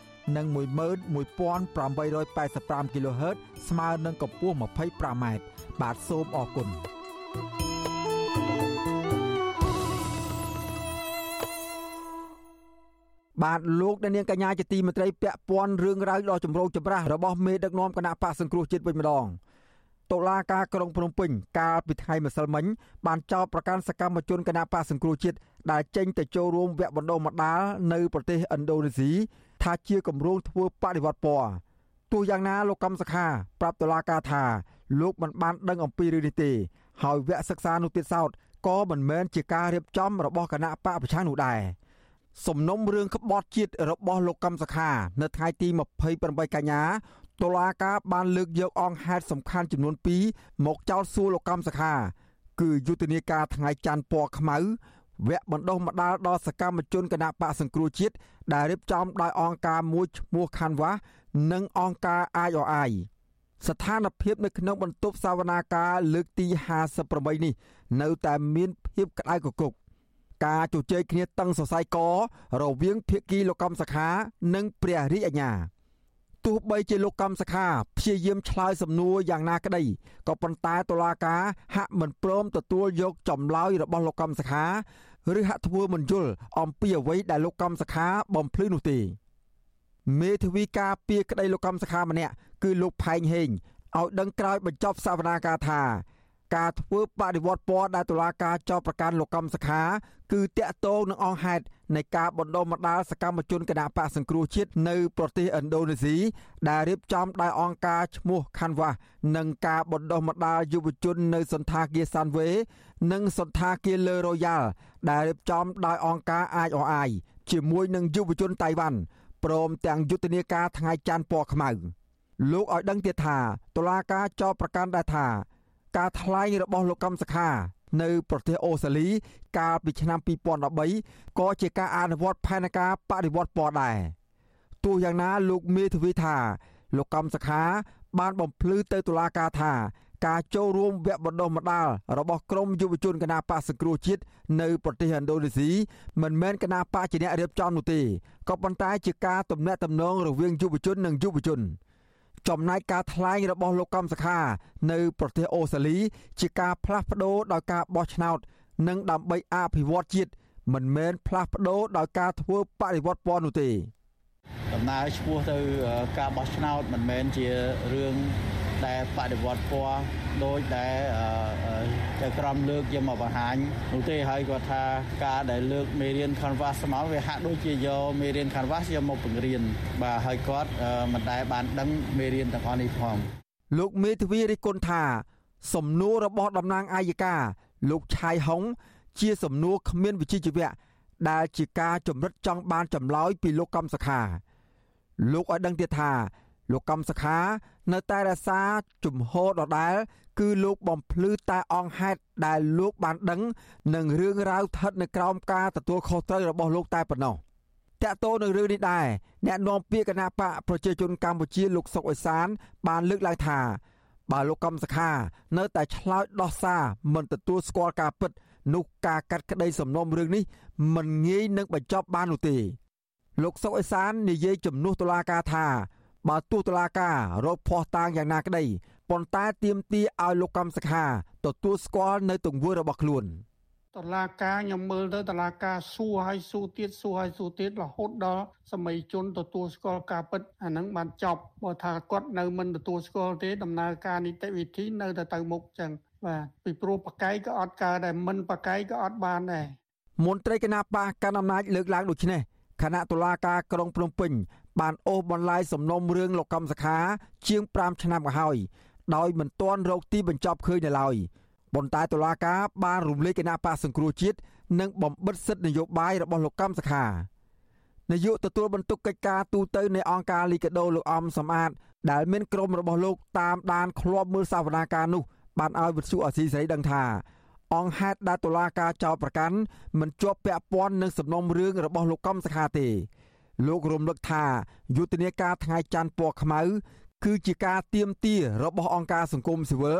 និង11885 kHz ស្មើនឹងកម្ពស់ 25m បាទសូមអរគុណបាទលោកអ្នកនាងកញ្ញាជាទីមេត្រីពាក់ព័ន្ធរឿងរ៉ាវដ៏ចម្រូងចម្រាសរបស់មេដឹកនាំគណៈបកសង្គ្រោះជាតិវិញម្ដងតុលាការក្រុងភ្នំពេញកាលពីថ្ងៃម្សិលមិញបានចោទប្រកាន់សកម្មជនគណៈបកសង្គ្រោះជាតិដែលចេញទៅចូលរួមវគ្គបណ្ដុះបណ្ដាលនៅប្រទេសឥណ្ឌូនេស៊ី ថាជាគម្រោងធ្វើបដិវត្តពណ៌ទោះយ៉ាងណាលោកកំសខាប្រាប់តុលាការថាលោកមិនបានដឹងអំពីរឿងនេះទេហើយវគ្គសិក្សានោះទៀតសោតក៏មិនមែនជាការរៀបចំរបស់គណៈបកប្រឆាំងនោះដែរសំណុំរឿងក្បត់ជាតិរបស់លោកកំសខា នៅថ្ងៃទី28កញ្ញាតុលាការបានលើកយកអង្គហេតុសំខាន់ចំនួន2មកចោទសួរលោកកំសខា គឺយុទ្ធនាការថ្ងៃច័ន្ទពណ៌ខ្មៅ វគ្គបណ្ដុះបណ្ដាលដល់សកម្មជនគណៈបកសង្គ្រោះជាតិដែលរៀបចំដោយអង្គការមួយឈ្មោះ Canva និងអង្គការ IOI ស្ថានភាពនៅក្នុងបន្ទប់សវនាការលើកទី58នេះនៅតែមានភាពក្តៅគគុកការជជែកគ្នាតឹងសរសៃករវាងភាគីលោកកំសខា និងព្រះរាជអាជ្ញាទោះបីជាលោកកំសខាព្យាយាមឆ្លើយសំណួរយ៉ាងណាក្តីក៏ប៉ុន្តែតុលាការហាក់មិនព្រមទទួលយកចម្លើយរបស់លោកកំសខា ឬហាក់ធ្វើមិនយល់អំពីអ្វីដែលលោកកំសខាបំភ្លឺនោះទេមេធាវីការពីក្តីលោកកំសខាម្នាក់គឺលោកផែងហេងឲ្យដឹងក្រោយបញ្ចប់សវនាការថា ការធ្វើបដិវត្តពណ៌ដែលតុលាការចោទប្រកាន់លោកកម្មសខាគឺតាក់ទងនឹងអង្គហេតុនៃការបណ្ដុំបណ្ដាលសកម្មជនគណបកសង្គ្រោះជាតិនៅប្រទេសឥណ្ឌូនេស៊ីដែលរៀបចំដោយអង្គការឈ្មោះ Canva និងការបណ្ដុះបណ្ដាលយុវជននៅសន្តាគារ Sunway និងសន្តាគារ Le Royal ដែលរៀបចំដោយអង្គការ IOI ជាមួយនឹងយុវជនតៃវ៉ាន់ព្រមទាំងយុទ្ធនាការថ្ងៃច័ន្ទពណ៌ខ្មៅលោកឲ្យដឹងទៀតថាតុលាការចោទប្រកាន់ដែរថា ការថ្លែងរបស់លោកកម្មសខា នៅ ប្រទេសអូស្ត្រាលី កាលពីឆ្នាំ2013ក៏ជាការអនុវត្តផែនការបដិវត្តពណ៌ដែរទោះយ៉ាងណាលោកមេធាវីថាលោកកម្មសខា បានបំភ្លឺទៅតុលាការថាការចូលរួមវគ្គបណ្ដុះបណ្ដាលរបស់ក្រមយុវជនគណបកសង្គ្រោះជាតិនៅប្រទេសឥណ្ឌូនេស៊ីមិនមែនគណបកជាអ្នករៀបចំនោះទេក៏ប៉ុន្តែជាការទំនាក់ទំនងរវាងយុវជននិងយុវជន ចំណែកការថ្លែងរបស់លោកកំសខា នៅ ប្រទេសអូស្ត្រាលី ជាការផ្លាស់ប្ដូរដោយការបោះឆ្នោត និងដើម្បីអភិវឌ្ឍជាតិមិនមែនផ្លាស់ប្ដូរដោយការធ្វើបដិវត្តពណ៌នោះទេដំណើរឈ្មោះទៅការបោះឆ្នោតមិនមែនជារឿង ដែលបដិវត្តពណ៌ដោយដែលតែក្រមលើកយកមកបង្ហាញនោះទេហើយគាត់ថាការដែលលើកមេរៀន Canvas មកវាហាក់ដូចជាយកមេរៀន Canvas យកមកបង្រៀនបាទហើយគាត់មិនដែលបានដឹងមេរៀនទាំងអស់នេះផងលោកមេធាវីរិះគន់ថា សំណួររបស់តំណាងអាយកាលោកឆៃហុងជាសំណួរគ្មានវិជ្ជាជីវៈដែលជាការចម្រិតចង់បានចម្លើយពីលោកកំសខាលោកឲ្យដឹងទៀតថា លោកកំសខានៅតែរក្សាជំហរដដែលគឺលោកបំភ្លឺតែអង្គហេតុដែលលោកបានដឹងនិងរឿងរ៉ាវស្ថិតនៅក្រោមការទទួលខុសត្រូវរបស់លោកតែប៉ុណ្ណោះតកតោនឹងរឿងនេះដែរអ្នកនាំពាក្យគណៈបកប្រជាជនកម្ពុជាលោកសុកអេសាន បានលើកឡើងថាបើលោកកំសខា នៅតែឆ្លើយដោះសារមិនទទួលស្គាល់ការពិត នោះការកាត់ក្តីសំណុំរឿងនេះមិនងាយនឹងបញ្ចប់បាននោះទេលោកសុកអេសាននិយាយជំនួសតុលាការថា បើទោះតុលាការរកភ័ស្តុតាងយ៉ាងណាក្តីប៉ុន្តែទាមទារឲ្យលោកកម្មសខាទទួលស្គាល់នៅទង្វើរបស់ខ្លួនតឡាការខ្ញុំមើលទៅតឡាការសួរឲ្យសួរទៀតសួរឲ្យសួរទៀតរហូតដល់សម័យជនទទួលស្គាល់ការពិតអាហ្នឹងបានចប់បើថាគាត់នៅមិនទទួលស្គាល់ទេដំណើរការនីតិវិធីនៅតែទៅមុខចឹងបាទពីព្រោះបកែកក៏អត់កើតដែរមិនបកែកក៏អត់បានដែរមន្ត្រីគណៈបកកណ្ដាលអំណាចលើកឡើងដូចនេះគណៈតុលាការក្រុងភ្នំពេញ បានអូសបន្លាយសំណុំរឿងលោកកំសខា ជាង5ឆ្នាំក៏ហើយដោយមិនទាន់រកទីបញ្ចប់ឃើញនៅឡើយប៉ុន្តែតុលាការបានរំលាយគណៈបកសង្គ្រោះជាតិនិងបំបិទសិទ្ធិនយោបាយរបស់លោកកំសខានាយកទទួលបន្ទុកកិច្ចការទូតនៃអង្គការលីកាដូលោកអំសំអាត ដែលមានក្រុមរបស់លោកតាមដានឃ្លាំមើលសវនាការនោះបានឲ្យវិទ្យុអស៊ីសេរីដឹងថាអង្គហេតុដែលតុលាការចោទប្រកាន់មិនជាប់ពាក់ព័ន្ធនឹងសំណុំរឿងរបស់លោកកំសខាទេ លោករំលឹកថាយុទ្ធនាការថ្ងៃច័ន្ទពណ៌ខ្មៅ គឺជាការទៀមទារបស់អង្គការសង្គមស៊ីវិល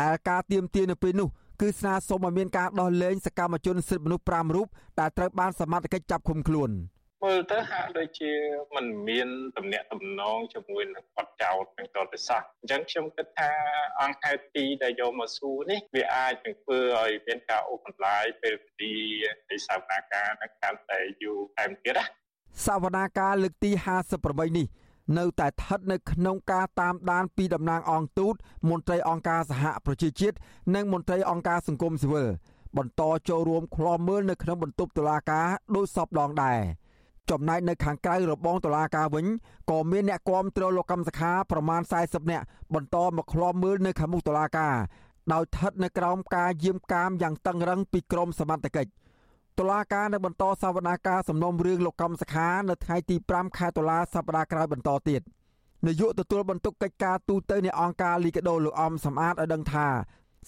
ដែលការទៀមទានៅពេលនោះគឺស្នើសុំឲ្យមានការដោះលែងសកម្មជនសិទ្ធិមនុស្ស5រូបដែលត្រូវបានសមត្ថកិច្ចចាប់ឃុំខ្លួនមើលទៅហាក់ដូចជាมันមានតំណាក់តំណងជាមួយនឹងបទចោតនឹងតទៅសោះអញ្ចឹងខ្ញុំគិតថាអង្គហេតុទីដែលយកមកសួរនេះវាអាចនឹងធ្វើឲ្យមានការអូសបន្លាយពេលវេលានៃសវនាការនឹងកាន់តែយូរថែមទៀតណា សវនាការលើកទី58នេះនៅតែស្ថិតនៅក្នុងការតាមដានពីតំណាងអង្គទូតមន្ត្រីអង្គការសហប្រជាជាតិនិងមន្ត្រីអង្គការសង្គមស៊ីវិលបន្តចូលរួមឃ្លាំមើលនៅក្នុងបន្ទប់តុលាការដោយសពដងដែរចំណែកនៅខាងក្រៅរបងតុលាការវិញក៏មានអ្នកគាំទ្រលោកកម្មសខាប្រមាណ40នាក់បន្តមកឃ្លាំមើលនៅខាងមុខតុលាការដោយស្ថិតនៅក្រោមការយាមកាមយ៉ាងតឹងរឹងពីក្រមសមត្ថកិច្ច តុលាការនៅបន្តសវនាការសំណុំរឿងលោកកំសខានៅថ្ងៃទី5ខែតុលាសប្តាហ៍ក្រោយបន្តទៀតនាយកទទួលបន្ទុកកិច្ចការទូតនៃអង្គការលីកាដូលោកអំសំអាតឲ្យដឹងថា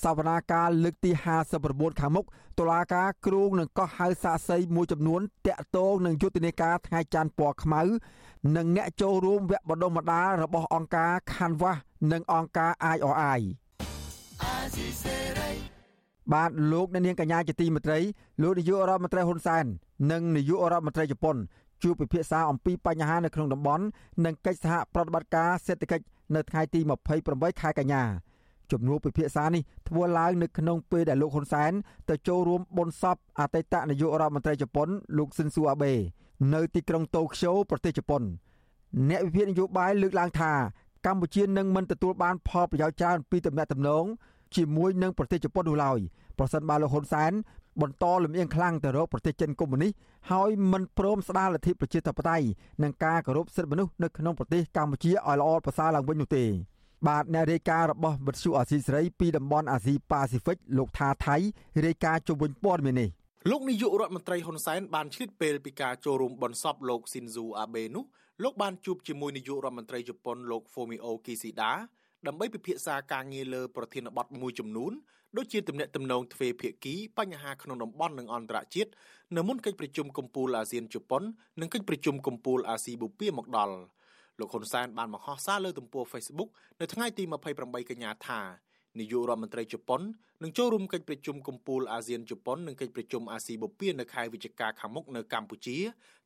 សវនាការលើកទី59ខាងមុខតុលាការគ្រូងនឹងកោះហៅសាកសីមួយចំនួនតាក់ទងនឹងយុទ្ធនាការថ្ងៃច័ន្ទពណ៌ខ្មៅនិងអ្នកចូលរួមវគ្គបណ្ដុះបណ្ដាលរបស់អង្គការ Canvas និងអង្គការ IOI បាទលោកអ្នកនាងកញ្ញាជាទីមេត្រីលោកនាយករដ្ឋមន្ត្រីហ៊ុនសែននិងនាយករដ្ឋមន្ត្រីជប៉ុនជួបពិភាក្សាអំពីបញ្ហានៅក្នុងតំបន់និងកិច្ចសហប្រតិបត្តិការសេដ្ឋកិច្ចនៅថ្ងៃទី28ខែកញ្ញាជំនួបពិភាក្សានេះធ្វើឡើងនៅក្នុងពេលដែលលោកហ៊ុនសែនទៅចូលរួមបុណ្យសពអតីតនាយករដ្ឋមន្ត្រីជប៉ុនលោកស៊ិនស៊ូអាបេនៅទីក្រុងតូក្យូប្រទេសជប៉ុនអ្នកវិភាគនយោបាយលើកឡើងថាកម្ពុជានឹងមិនទទួលបានផលប្រយោជន៍ច្រើនពីទំនាក់ទំនង ជាមួយនឹងប្រទេសជប៉ុននោះឡើយប្រសិនបើលោកហ៊ុនសែនបន្តលំអៀងខ្លាំងទៅរកប្រទេសចិនកុម្មុយនីសហើយមិនព្រមស្ដារលទ្ធិប្រជាធិបតេយ្យនិងការគោរពសិទ្ធិមនុស្សនៅក្នុងប្រទេសកម្ពុជាឲ្យល្អប្រសើរឡើងវិញនោះទេបាទអ្នករាយការណ៍របស់វិទ្យុអាស៊ីសេរីពីតំបន់អាស៊ីប៉ាស៊ីហ្វិកលោកថាថៃរាយការណ៍ជុំវិញព័ត៌មាននេះលោកនាយករដ្ឋមន្ត្រីហ៊ុនសែនបានឆ្លៀតពេលពីការចូលរួមបន់សពលោកស៊ីនស៊ូអាបេនោះលោកបានជួបជាមួយនាយករដ្ឋមន្ត្រីជប៉ុនលោក Fumio Kishida ដើ ម្បីពិភាក្សាការងារលើប្រធានបទមួយចំនួនដូចជាទំនាក់ទំនងទ្វេភាគីបញ្ហាក្នុងតំបន់និងអន្តរជាតិនៅមុនកិច្ចប្រជុំកំពូលអាស៊ានជប៉ុននិងកិច្ចប្រជុំកំពូលអាស៊ីបូព៌ាមកដល់លោកហ៊ុនសែនបានបង្ហោះសារលើទំព័រ Facebook នៅថ្ងៃទី28កញ្ញាថានាយករដ្ឋមន្ត្រីជប៉ុននឹងចូលរួមកិច្ចប្រជុំកំពូលអាស៊ានជប៉ុននិងកិច្ចប្រជុំអាស៊ីបូព៌ានៅខែវិច្ឆិកាខាងមុខនៅកម្ពុជា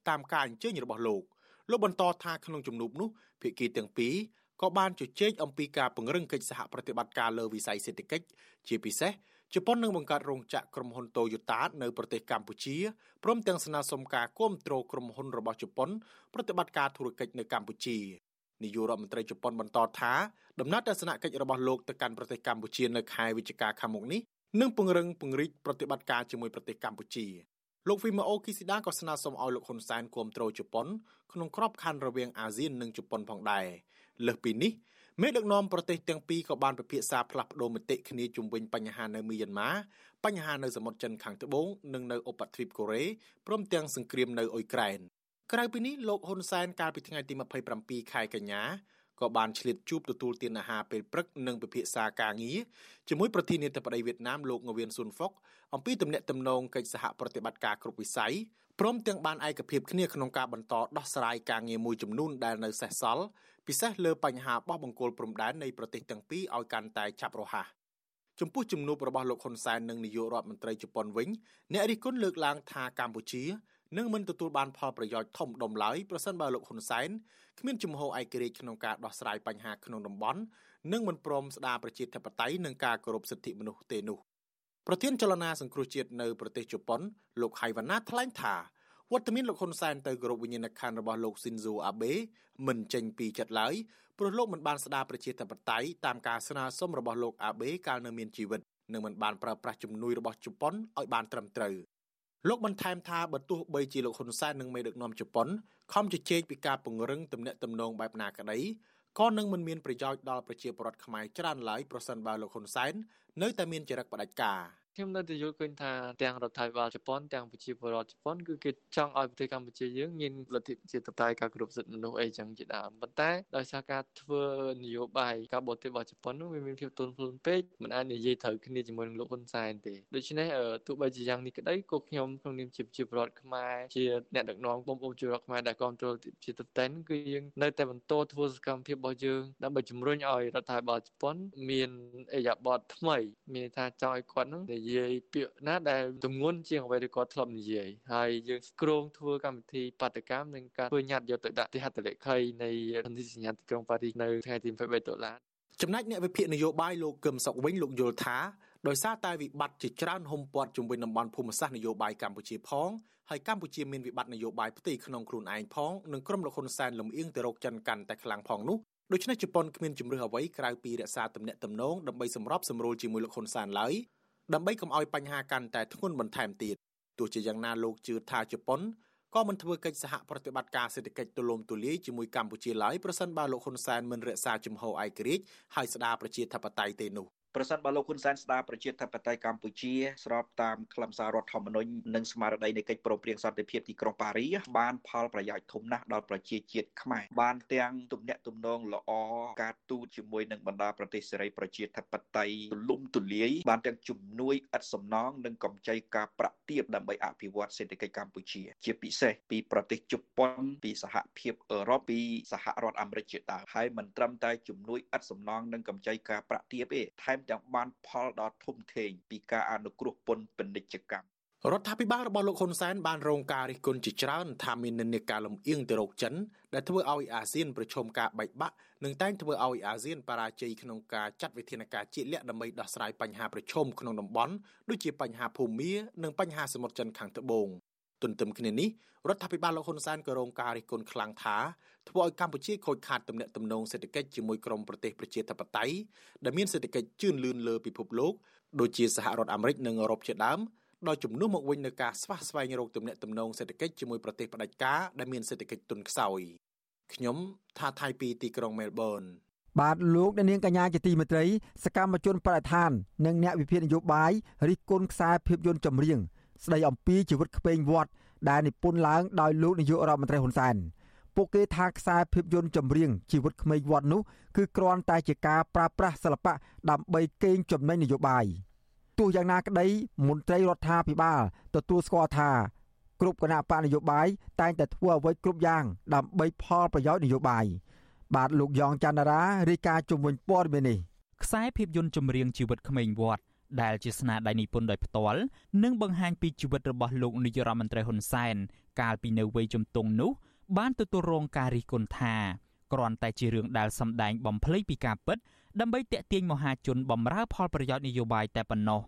តាមការអញ្ជើញរបស់លោកលោកបន្តថាក្នុងជំនួបនោះភាគីទាំងពីរ ក៏បានជជែកអំពីការពង្រឹងកិច្ចសហប្រតិបត្តិការលើវិស័យសេដ្ឋកិច្ចជាពិសេសជប៉ុននឹងបង្កើតរោងចក្រក្រុមហ៊ុន Toyota នៅប្រទេសកម្ពុជាព្រមទាំងស្នើសុំការគាំទ្រក្រុមហ៊ុនរបស់ជប៉ុនប្រតិបត្តិការធុរកិច្ចនៅកម្ពុជានាយករដ្ឋមន្ត្រីជប៉ុនបន្តថាដំណើរទស្សនកិច្ចរបស់លោកទៅកាន់ប្រទេសកម្ពុជានៅខែវិច្ឆិកាខាងមុខនេះនឹងពង្រឹងពង្រីកប្រតិបត្តិការជាមួយប្រទេសកម្ពុជាលោកវីម៉ាអូគីស៊ីដាក៏ស្នើសុំឲ្យលោកហ៊ុនសែនគាំទ្រជប៉ុនក្នុងក្របខ័ណ្ឌរវាងអាស៊ាននិងជប៉ុនផងដែរ លើសពីនេះមេដឹកនាំប្រទេសទាំងពីរក៏បានពិភាក្សាផ្លាស់ប្តូរមតិគ្នាជុំវិញបញ្ហានៅមីយ៉ាន់ម៉ាបញ្ហានៅសមុទ្រចិនខាងត្បូងនិងនៅឧបទ្វីបកូរ៉េព្រមទាំងសង្គ្រាមនៅអ៊ុយក្រែនក្រៅពីនេះលោកហ៊ុនសែនកាលពីថ្ងៃទី27ខែកញ្ញាក៏បានឆ្លៀតជួបទទួលទានអាហារពេលព្រឹកនិងពិភាក្សាការងារជាមួយប្រធានាធិបតីវៀតណាមលោកងវៀនស៊ុនហ្វុកអំពីទំនាក់ទំនងកិច្ចសហប្រតិបត្តិការគ្រប់វិស័យព្រមទាំងបានឯកភាពគ្នាក្នុងការបន្តដោះស្រាយការងារមួយចំនួនដែលនៅសេសសល់ ពិសេសលើបញ្ហាបោះបង្គោលព្រំដែននៃប្រទេសទាំងពីរឲ្យកាន់តែឆាប់រហ័សចំពោះជំនួបរបស់លោកហ៊ុនសែននិងនាយករដ្ឋមន្ត្រីជប៉ុនវិញអ្នករិះគន់លើកឡើងថាកម្ពុជានឹងមិនទទួលបានផលប្រយោជន៍ធំដុំឡើយប្រសិនបើលោកហ៊ុនសែនគ្មានជំហរឯករាជ្យក្នុងការដោះស្រាយបញ្ហាក្នុងតំបន់និងមិនព្រមស្ដារប្រជាធិបតេយ្យនិងការគោរពសិទ្ធិមនុស្សទេនោះប្រធានចលនាសង្គ្រោះជាតិនៅប្រទេសជប៉ុនលោកហៃវ៉ាណាថ្លែងថា វត្តមានលោកហ៊ុនសែនទៅគោរពវិញ្ញាណក្ខន្ធរបស់លោកស៊ីនស៊ូអាបេមិនចេញពីចិត្តឡើយព្រោះលោកមិនបានស្ដារប្រជាធិបតេយ្យតាមការស្នើសុំរបស់លោកអាបេកាលនៅមានជីវិតនិងមិនបានប្រើប្រាស់ជំនួយរបស់ជប៉ុនឲ្យបានត្រឹមត្រូវលោកបន្ថែមថាបើទោះបីជាលោកហ៊ុនសែននិងមេដឹកនាំជប៉ុនខំជជែកពីការពង្រឹងទំនាក់ទំនងបែបណាក្តីក៏នឹងមិនមានប្រយោជន៍ដល់ប្រជាពលរដ្ឋខ្មែរច្រើនឡើយប្រសិនបើលោកហ៊ុនសែននៅតែមានចរិតផ្ដាច់ការ ខ្ញុំនៅតែយល់ឃើញថាទាំងរដ្ឋាភិបាលជប៉ុនទាំងប្រជាពលរដ្ឋជប៉ុនគឺគេចង់ឲ្យប្រទេសកម្ពុជាយើងមានលទ្ធិប្រជាធិបតេយ្យការគ្រប់សិទ្ធិមនុស្សអីចឹងជាដើមប៉ុន្តែដោយសារការធ្វើនយោបាយការបរទេសរបស់ជប៉ុននោះវាមានភាពទន់ភ្លន់ពេកមិនអាចនិយាយត្រូវគ្នាជាមួយនឹងលោកហ៊ុនសែនទេដូច្នេះទោះបីជាយ៉ាងនេះក្តីក៏ខ្ញុំក្នុងនាមជាប្រជាពលរដ្ឋខ្មែរជាអ្នកដឹកនាំបងប្អូនប្រជាពលរដ្ឋខ្មែរដែលគ្រប់គ្រងប្រជាធិបតេយ្យគឺយើងនៅតែបន្តធ្វើសកម្មភាពរបស់យើងដើម្បីជំរុញឲ្យរដ្ឋាភិបាលជប៉ុនមានអេយ៉ាបតថ្មីមានថាចង់ឲ្យគាត់នឹងនិយាយពាក្យណាដែលទម្ងន់ជាងអ្វីដែលគាត់ធ្លាប់និយាយហើយយើងគ្រោងធ្វើកម្មវិធីបាតកម្មនិងការធ្វើញត្តិយកទៅដាក់ទីហត្ថលេខីនៃសន្ធិសញ្ញាទីក្រុងប៉ារីសនៅថ្ងៃទី23ដុល្លារចំណែកអ្នកវិភាគនយោបាយលោកកឹមសុខវិញលោកយល់ថាដោយសារតែវិបត្តិជាច្រើនហុំព័ទ្ធជុំវិញតំបន់ភូមិសាស្ត្រនយោបាយកម្ពុជាផងហើយកម្ពុជាមានវិបត្តិនយោបាយផ្ទៃក្នុងខ្លួនឯងផងនិងក្រុមលោកហ៊ុនសែនលំអៀងទៅរកចិនកាន់តែខ្លាំងផងនោះដូច្នេះជប៉ុនគ្មានជំរឿសអ្វីក្រៅពីរក្សាទំនាក់ទំនងដើម្បីសម្របសម្រួលជាមួយលោកហ៊ុនសែនឡើយ ដើម្បីកុំឲ្យបញ្ហាកាន់តែធ្ងន់បន្ថែមទៀតទោះជាយ៉ាងណាលោកជឿថាជប៉ុនក៏មិនធ្វើកិច្ចសហប្រតិបត្តិការសេដ្ឋកិច្ចទូលំទូលាយជាមួយកម្ពុជាឡើយប្រសិនបើលោកហ៊ុនសែនមិនរក្សាជំហរឯករាជ្យហើយស្ដារប្រជាធិបតេយ្យទេនោះ ប្រសិនបើលោកហ៊ុនសែនស្ដារប្រជាធិបតេយ្យកម្ពុជាស្របតាមខ្លឹមសាររដ្ឋធម្មនុញ្ញនិងស្មារតីនៃកិច្ចព្រមព្រៀងសន្តិភាពទីក្រុងប៉ារីសបានផលប្រយោជន៍ធំណាស់ដល់ប្រជាជាតិខ្មែរបានទាំងទំនាក់ទំនងល្អការទូតជាមួយនឹងបណ្ដាប្រទេសសេរីប្រជាធិបតេយ្យទូលំទូលាយបានទាំងជំនួយឥតសំណងនិងកម្ចីការប្រាក់ទាបដើម្បីអភិវឌ្ឍសេដ្ឋកិច្ចកម្ពុជា ជាពិសេសពីប្រទេសជប៉ុនពីសហភាពអឺរ៉ុបពីសហរដ្ឋអាមេរិកជាដើមហើយមិនត្រឹមតែជំនួយឥតសំណងនិងកម្ចីការប្រាក់ទាបទេថែមទាំងបានផលដ៏ធំធេងពីការអនុគ្រោះពន្ធពាណិជ្ជកម្មរដ្ឋាភិបាលរបស់លោកហ៊ុនសែនបានរងការរិះគន់ជាច្រើនថាមាននិន្នាការលំអៀងទៅរកចិនដែលធ្វើឲ្យអាស៊ានប្រឈមការបែកបាក់និងតែងធ្វើឲ្យអាស៊ានបរាជ័យក្នុងការចាត់វិធានការជាក់លាក់ដើម្បីដោះស្រាយបញ្ហាប្រឈមក្នុងតំបន់ដូចជាបញ្ហាភូមិនិងបញ្ហាសមុទ្រចិនខាងត្បូងទន្ទឹមគ្នានេះរដ្ឋាភិបាលលោកហ៊ុនសែនក៏រងការរិះគន់ខ្លាំងថា ធ្វើឲ្យកម្ពុជាខូចខាតទំនាក់ទំនងសេដ្ឋកិច្ចជាមួយក្រុមប្រទេសប្រជាធិបតេយ្យដែលមានសេដ្ឋកិច្ចជឿនលឿនលើពិភពលោកដូចជាសហរដ្ឋអាមេរិកនិងអឺរ៉ុបជាដើមដោយជំនួសមកវិញនឹងការស្វះស្វែងរកទំនាក់ទំនងសេដ្ឋកិច្ចជាមួយប្រទេសផ្ដាច់ការដែលមានសេដ្ឋកិច្ចទន់ខ្សោយខ្ញុំថាថៃពីទីក្រុងមែលប៊នបាទលោកអ្នកនាងកញ្ញាជាទីមេត្រីសកម្មជនបរិស្ថាន និងអ្នកវិភាគនយោបាយរិះគន់ខ្សែភាពយន្តចម្រៀងស្ដីអំពីជីវិតក្មេងវត្តដែលនិពន្ធឡើងដោយលោកនាយករដ្ឋមន្ត្រីហ៊ុនសែន ពួកគេថាខ្សែភាពយន្តចម្រៀងជីវិតក្មេងវត្តនោះគឺគ្រាន់តែជាការប្រើប្រាស់សិល្បៈដើម្បីកេងចំណេញនយោបាយទោះយ៉ាងណាក្តីមន្ត្រីរដ្ឋាភិបាលទទួលស្គាល់ថាគ្រប់គណៈបកនយោបាយតែងតែធ្វើអ្វីគ្រប់យ៉ាងដើម្បីផលប្រយោជន៍នយោបាយបាទលោកយ៉ងច័ន្ទរារាយការណ៍ជំនួយព័ត៌មាននេះខ្សែភាពយន្តចម្រៀងជីវិតក្មេងវត្តដែលជាស្នាដៃនិពន្ធដោយផ្ទាល់និងបង្ហាញពីជីវិតរបស់លោកនាយរដ្ឋមន្ត្រីហ៊ុនសែនកាលពីនៅវ័យជំទង់នោះ បានទទួលរងការរិះគន់ថាគ្រាន់តែជារឿងដែលសម្ដែងបំភ្លៃពីការពិត ដើម្បីទាក់ទាញមហាជនបំរើផលប្រយោជន៍នយោបាយតែប៉ុណ្ណោះ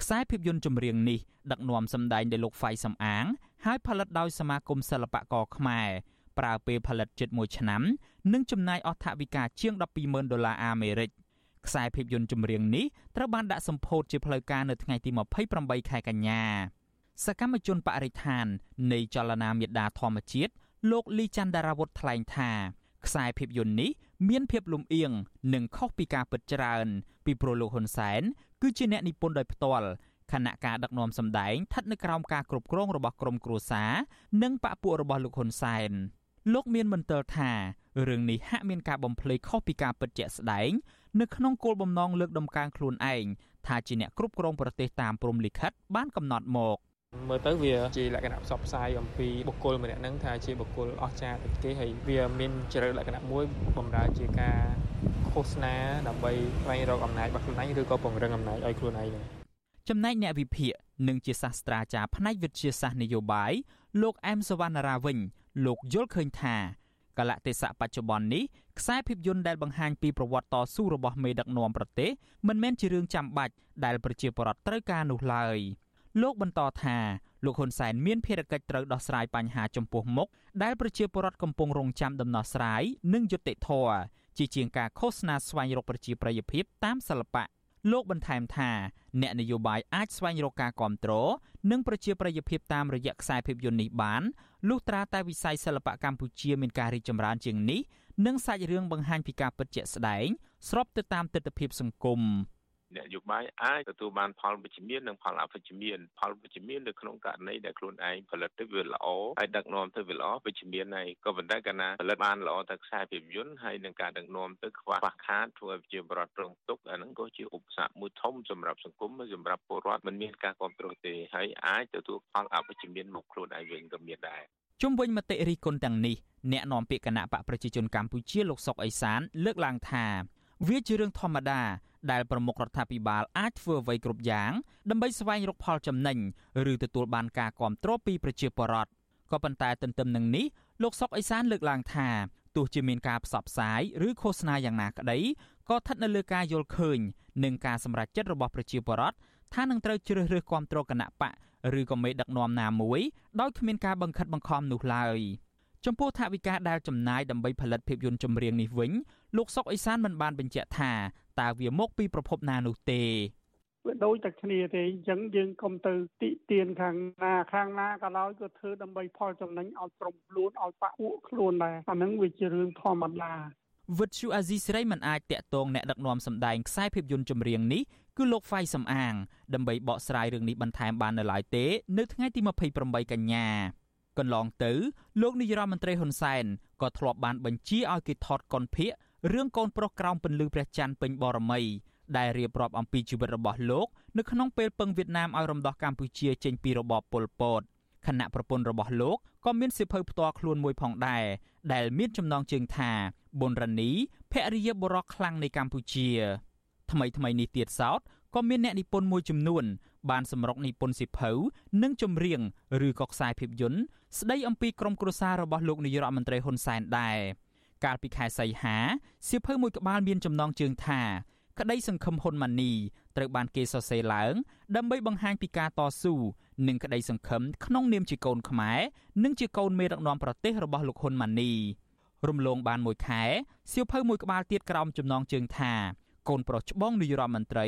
ខ្សែភាពយន្តចម្រៀងនេះដឹកនាំសម្ដែងដោយលោកហ្វៃសំអាង ហើយផលិតដោយសមាគមសិល្បករខ្មែរប្រើពេលផលិតជិត1ឆ្នាំ និងចំណាយអស់ថវិកាជាង120,000ដុល្លារអាមេរិកខ្សែភាពយន្តចម្រៀងនេះត្រូវបានដាក់សម្ពោធជាផ្លូវការនៅថ្ងៃទី28ខែកញ្ញាសកម្មជនបរិស្ថាននៃចលនាមេដាធម្មជាតិ លោកលីច័ន្ទដារាវុធថ្លែងថាខ្សែភាពយន្តនេះមានភាពលំអៀងនិងខុសពីការពិតច្រើន ពីព្រោះលោកហ៊ុនសែនគឺជាអ្នកនិពន្ធដោយផ្ទាល់ខណៈការដឹកនាំសម្ដែងស្ថិតនៅក្រោមការគ្រប់គ្រងរបស់ក្រមគ្រួសារនិងបកពួករបស់លោកហ៊ុនសែនលោកមានមន្ទិលថារឿងនេះហាក់មានការបំភ្លៃខុសពីការពិតជាក់ស្ដែងនៅក្នុងគោលបំណងលើកដំកើងខ្លួនឯងថាជាអ្នកគ្រប់គ្រងប្រទេសតាមព្រំលិខិតបានកំណត់មក មើលទៅវាជាលក្ខណៈផ្សព្វផ្សាយអំពីបុគ្គលម្នាក់ហ្នឹងថាជាបុគ្គលអស្ចារ្យដូចគេហើយវាមានចរិតលក្ខណៈមួយបំរើជាការឃោសនាដើម្បីស្វែងរកអំណាចរបស់ខ្លួនឯងឬក៏ពង្រឹងអំណាចឲ្យខ្លួនឯងចំណែកអ្នកវិភាគនិងជាសាស្ត្រាចារ្យផ្នែកវិទ្យាសាស្ត្រនយោបាយលោកអែមសវណ្ណារាវិញលោកយល់ឃើញថាកលៈទេសៈបច្ចុប្បន្ននេះខ្សែភាពយន្តដែលបង្ហាញពីប្រវត្តិតស៊ូរបស់មេដឹកនាំប្រទេសមិនមែនជារឿងចាំបាច់ដែលប្រជាពលរដ្ឋត្រូវការនោះឡើយ លោកបន្តថាលោកហ៊ុនសែនមានភារកិច្ចត្រូវដោះស្រាយបញ្ហាចំពោះមុខដែលប្រជាពលរដ្ឋកំពុងរងចាំដំណោះស្រាយនិងយុត្តិធម៌ជាជាងការឃោសនាស្វែងរកប្រជាប្រិយភាពតាមសិល្បៈលោកបន្ថែមថាអ្នកនយោបាយអាចស្វែងរកការគ្រប់គ្រងនិងប្រជាប្រិយភាពតាមរយៈខ្សែភាពយន្តនេះបានលុះត្រាតែវិស័យសិល្បៈកម្ពុជាមានការរីកចម្រើនជាងនេះនិងសាច់រឿងបង្ហាញពីការពិតជាក់ស្ដែងស្របទៅតាមទស្សនវិជ្ជាសង្គម នយោបាយអាចទទួលបានផលវិជ្ជមាននិងផលអវិជ្ជមានផលវិជ្ជមាននៅក្នុងករណីដែលខ្លួនឯងផលិតទៅវាល្អហើយដឹកនាំទៅវាល្អវិជ្ជមានហើយក៏ប៉ុន្តែកាលណាផលិតបានល្អទៅខ្សែភាពយន្តហើយនឹងការដឹកនាំទៅខ្វះខាតធ្វើឲ្យជាបរដ្ឋប្រងទុកអាហ្នឹងក៏ជាឧបសគ្គមួយធំសម្រាប់សង្គមសម្រាប់ពលរដ្ឋមិនមានការគ្រប់គ្រងទេហើយអាចទទួលផលអវិជ្ជមានមកខ្លួនឯងវិញក៏មានដែរជុំវិញមតិរិះគន់ទាំងនេះអ្នកនាំពាក្យគណៈបកប្រជាជនកម្ពុជាលោកសុកអេសានលើកឡើងថា វាជារឿងធម្មតាដែលប្រមុខរដ្ឋាភិបាលអាចធ្វើអ្វីគ្រប់យ៉ាងដើម្បីស្វែងរកផលចំណេញឬទទួលបានការគាំទ្រពីប្រជាពលរដ្ឋក៏ប៉ុន្តែទន្ទឹមនឹងនេះលោកសុកអេសានលើកឡើងថាទោះជាមានការផ្សព្វផ្សាយឬឃោសនាយ៉ាងណាក្តីក៏ស្ថិតនៅលើការយល់ឃើញនិងការសម្រេចចិត្តរបស់ប្រជាពលរដ្ឋថានឹងត្រូវជ្រើសរើសគាំទ្រគណៈបកឬក៏មេដឹកនាំណាមួយដោយគ្មានការបង្ខិតបង្ខំនោះឡើយចំពោះថវិកាដែលចំណាយដើម្បីផលិតភាពយន្តចម្រៀងនេះវិញ លោកសុកអេសានមិនបានបញ្ជាក់ថាតើវាមកពីប្រភពណានោះទេវាដូចតែគ្នាទេអញ្ចឹងយើងកុំទៅតិទៀនខាងណាខាងណាក៏ដោយក៏ធ្វើដើម្បីផលចំណេញឲ្យក្រុមខ្លួនឲ្យបាក់ពួកខ្លួនដែរអាហ្នឹងវាជារឿងធម្មតាវិទ្យុអាស៊ីសេរីមិនអាចតាក់ទងអ្នកដឹកនាំសម្ដែងខ្សែភាពយន្តចម្រៀងនេះគឺលោកហ្វៃសំអាងដើម្បីបកស្រាយរឿងនេះបន្ថែមបាននៅឡើយទេនៅថ្ងៃទី28កញ្ញាកន្លងទៅលោកនាយរដ្ឋមន្ត្រីហ៊ុនសែនក៏ធ្លាប់បានបញ្ជាឲ្យគេថតកុនភៀក រឿងកូនប្រុសក្រោមពន្លឺព្រះច័ន្ទពេញបរមីដែលរៀបរាប់អំពីជីវិតរបស់លោកនៅក្នុងពេលពឹងវៀតណាមឲ្យរំដោះកម្ពុជាចេញពីរបបប៉ុលពតខណៈប្រពន្ធរបស់លោកក៏មានសិភៅផ្ទាល់ខ្លួនមួយផងដែរដែលមានចំណងជើងថាប៊ុនរ៉ានីភរិយាបុរសខ្លាំងនៃកម្ពុជា ថ្មីថ្មីនេះទៀតសោតក៏មានអ្នកនិពន្ធមួយចំនួន បានសម្រុកនិពន្ធសិភៅនិងចម្រៀងឬក៏ខ្សែភាពយន្តស្ដីអំពីក្រុមគ្រួសាររបស់លោកនាយរដ្ឋមន្ត្រីហ៊ុនសែនដែរ កាលពីខែសីហាសៀវភៅមួយក្បាលមានចំណងជើងថាក្តីសង្ឃឹមហ៊ុនម៉ាណីត្រូវបានគេសរសេរឡើង ដើម្បីបង្ហាញពីការតស៊ូនិងក្តីសង្ឃឹមក្នុងនាមជាកូនខ្មែរនិងជាកូនមេដឹកនាំប្រទេសរបស់លោកហ៊ុនម៉ាណីរំលងបានមួយខែសៀវភៅមួយក្បាលទៀតក្រោមចំណងជើងថាកូនប្រុសច្បងនាយរដ្ឋមន្ត្រី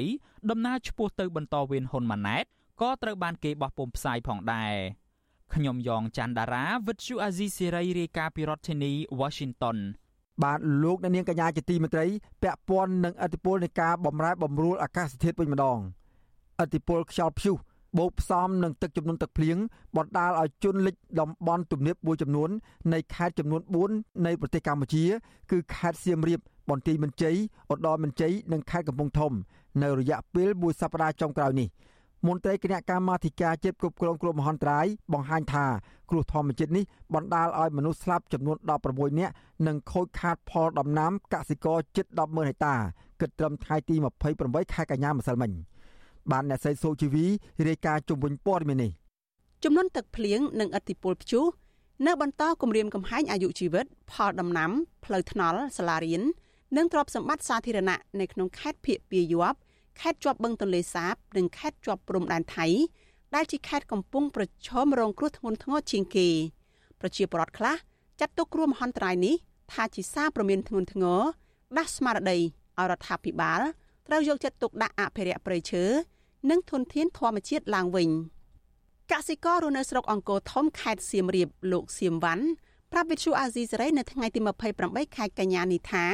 ដំណើរឆ្ពោះទៅបន្តវេនហ៊ុនម៉ាណែតក៏ត្រូវបានគេបោះពុម្ពផ្សាយផងដែរខ្ញុំយ៉ងច័ន្ទដារាវិទ្យុអាស៊ីសេរីរាយការណ៍ពីរដ្ឋធានី Washington បាទលោកអ្នកនាងកញ្ញាជាទីមេត្រីពាក់ព័ន្ធនឹងអធិបុលនៃការបំរែបំរួលអាកាសធាតុវិញម្ដងអធិបុលខ្យល់ព្យុះបូកផ្សំនឹងទឹកជំនន់ទឹកភ្លៀងបណ្ដាលឲ្យជន់លិចតំបន់ទំនាបមួយចំនួននៃខេត្តចំនួន4នៃប្រទេសកម្ពុជា គឺខេត្តសៀមរាបបន្ទាយមានជ័យឧត្តរមានជ័យនិងខេត្តកំពង់ធំ នៅរយៈពេលមួយសប្តាហ៍ចុងក្រោយនេះ មន្ត្រីគណៈកម្មាធិការជាតិគ្រប់គ្រងគ្រោះមហន្តរាយបង្ហាញថាគ្រោះធម្មជាតិនេះបណ្ដាលឲ្យមនុស្សស្លាប់ចំនួន16នាក់និងខូចខាតផលដំណាំកសិករជិត100,000ហិកតាគិតត្រឹមថ្ងៃទី28ខែកញ្ញាម្សិលមិញ។បានអ្នកស្រីសូជីវីរាយការណ៍ជុំវិញព័ត៌មាននេះចំនួនទឹកភ្លៀងនិងឥទ្ធិពលព្យុះនៅបន្តគម្រាមកំហែងអាយុជីវិត ផលដំណាំផ្លូវថ្នល់សាលារៀននិងទ្រព្យសម្បត្តិសាធារណៈនៅក្នុងខេត្តភៀកពាយ័ព្យ ខេត្តជាប់បឹងទន្លេសាប និងខេត្តជាប់ព្រំដែនថៃដែលជាខេត្តកំពុងប្រឈមរងគ្រោះធ្ងន់ធ្ងរជាងគេប្រជាពលរដ្ឋខ្លះចាត់ទុកគ្រោះមហន្តរាយនេះថាជាសារព្រមានធ្ងន់ធ្ងរដាស់ស្មារតីឲ្យរដ្ឋាភិបាលត្រូវយកចិត្តទុកដាក់អភិរក្សព្រៃឈើនិងធនធានធម្មជាតិឡើងវិញកសិកររស់នៅស្រុកអង្គរធំខេត្តសៀមរាបលោកសៀមវ៉ាន់ប្រាប់វិទ្យុអាស៊ីសេរីនៅថ្ងៃទី28ខែកញ្ញានេះថា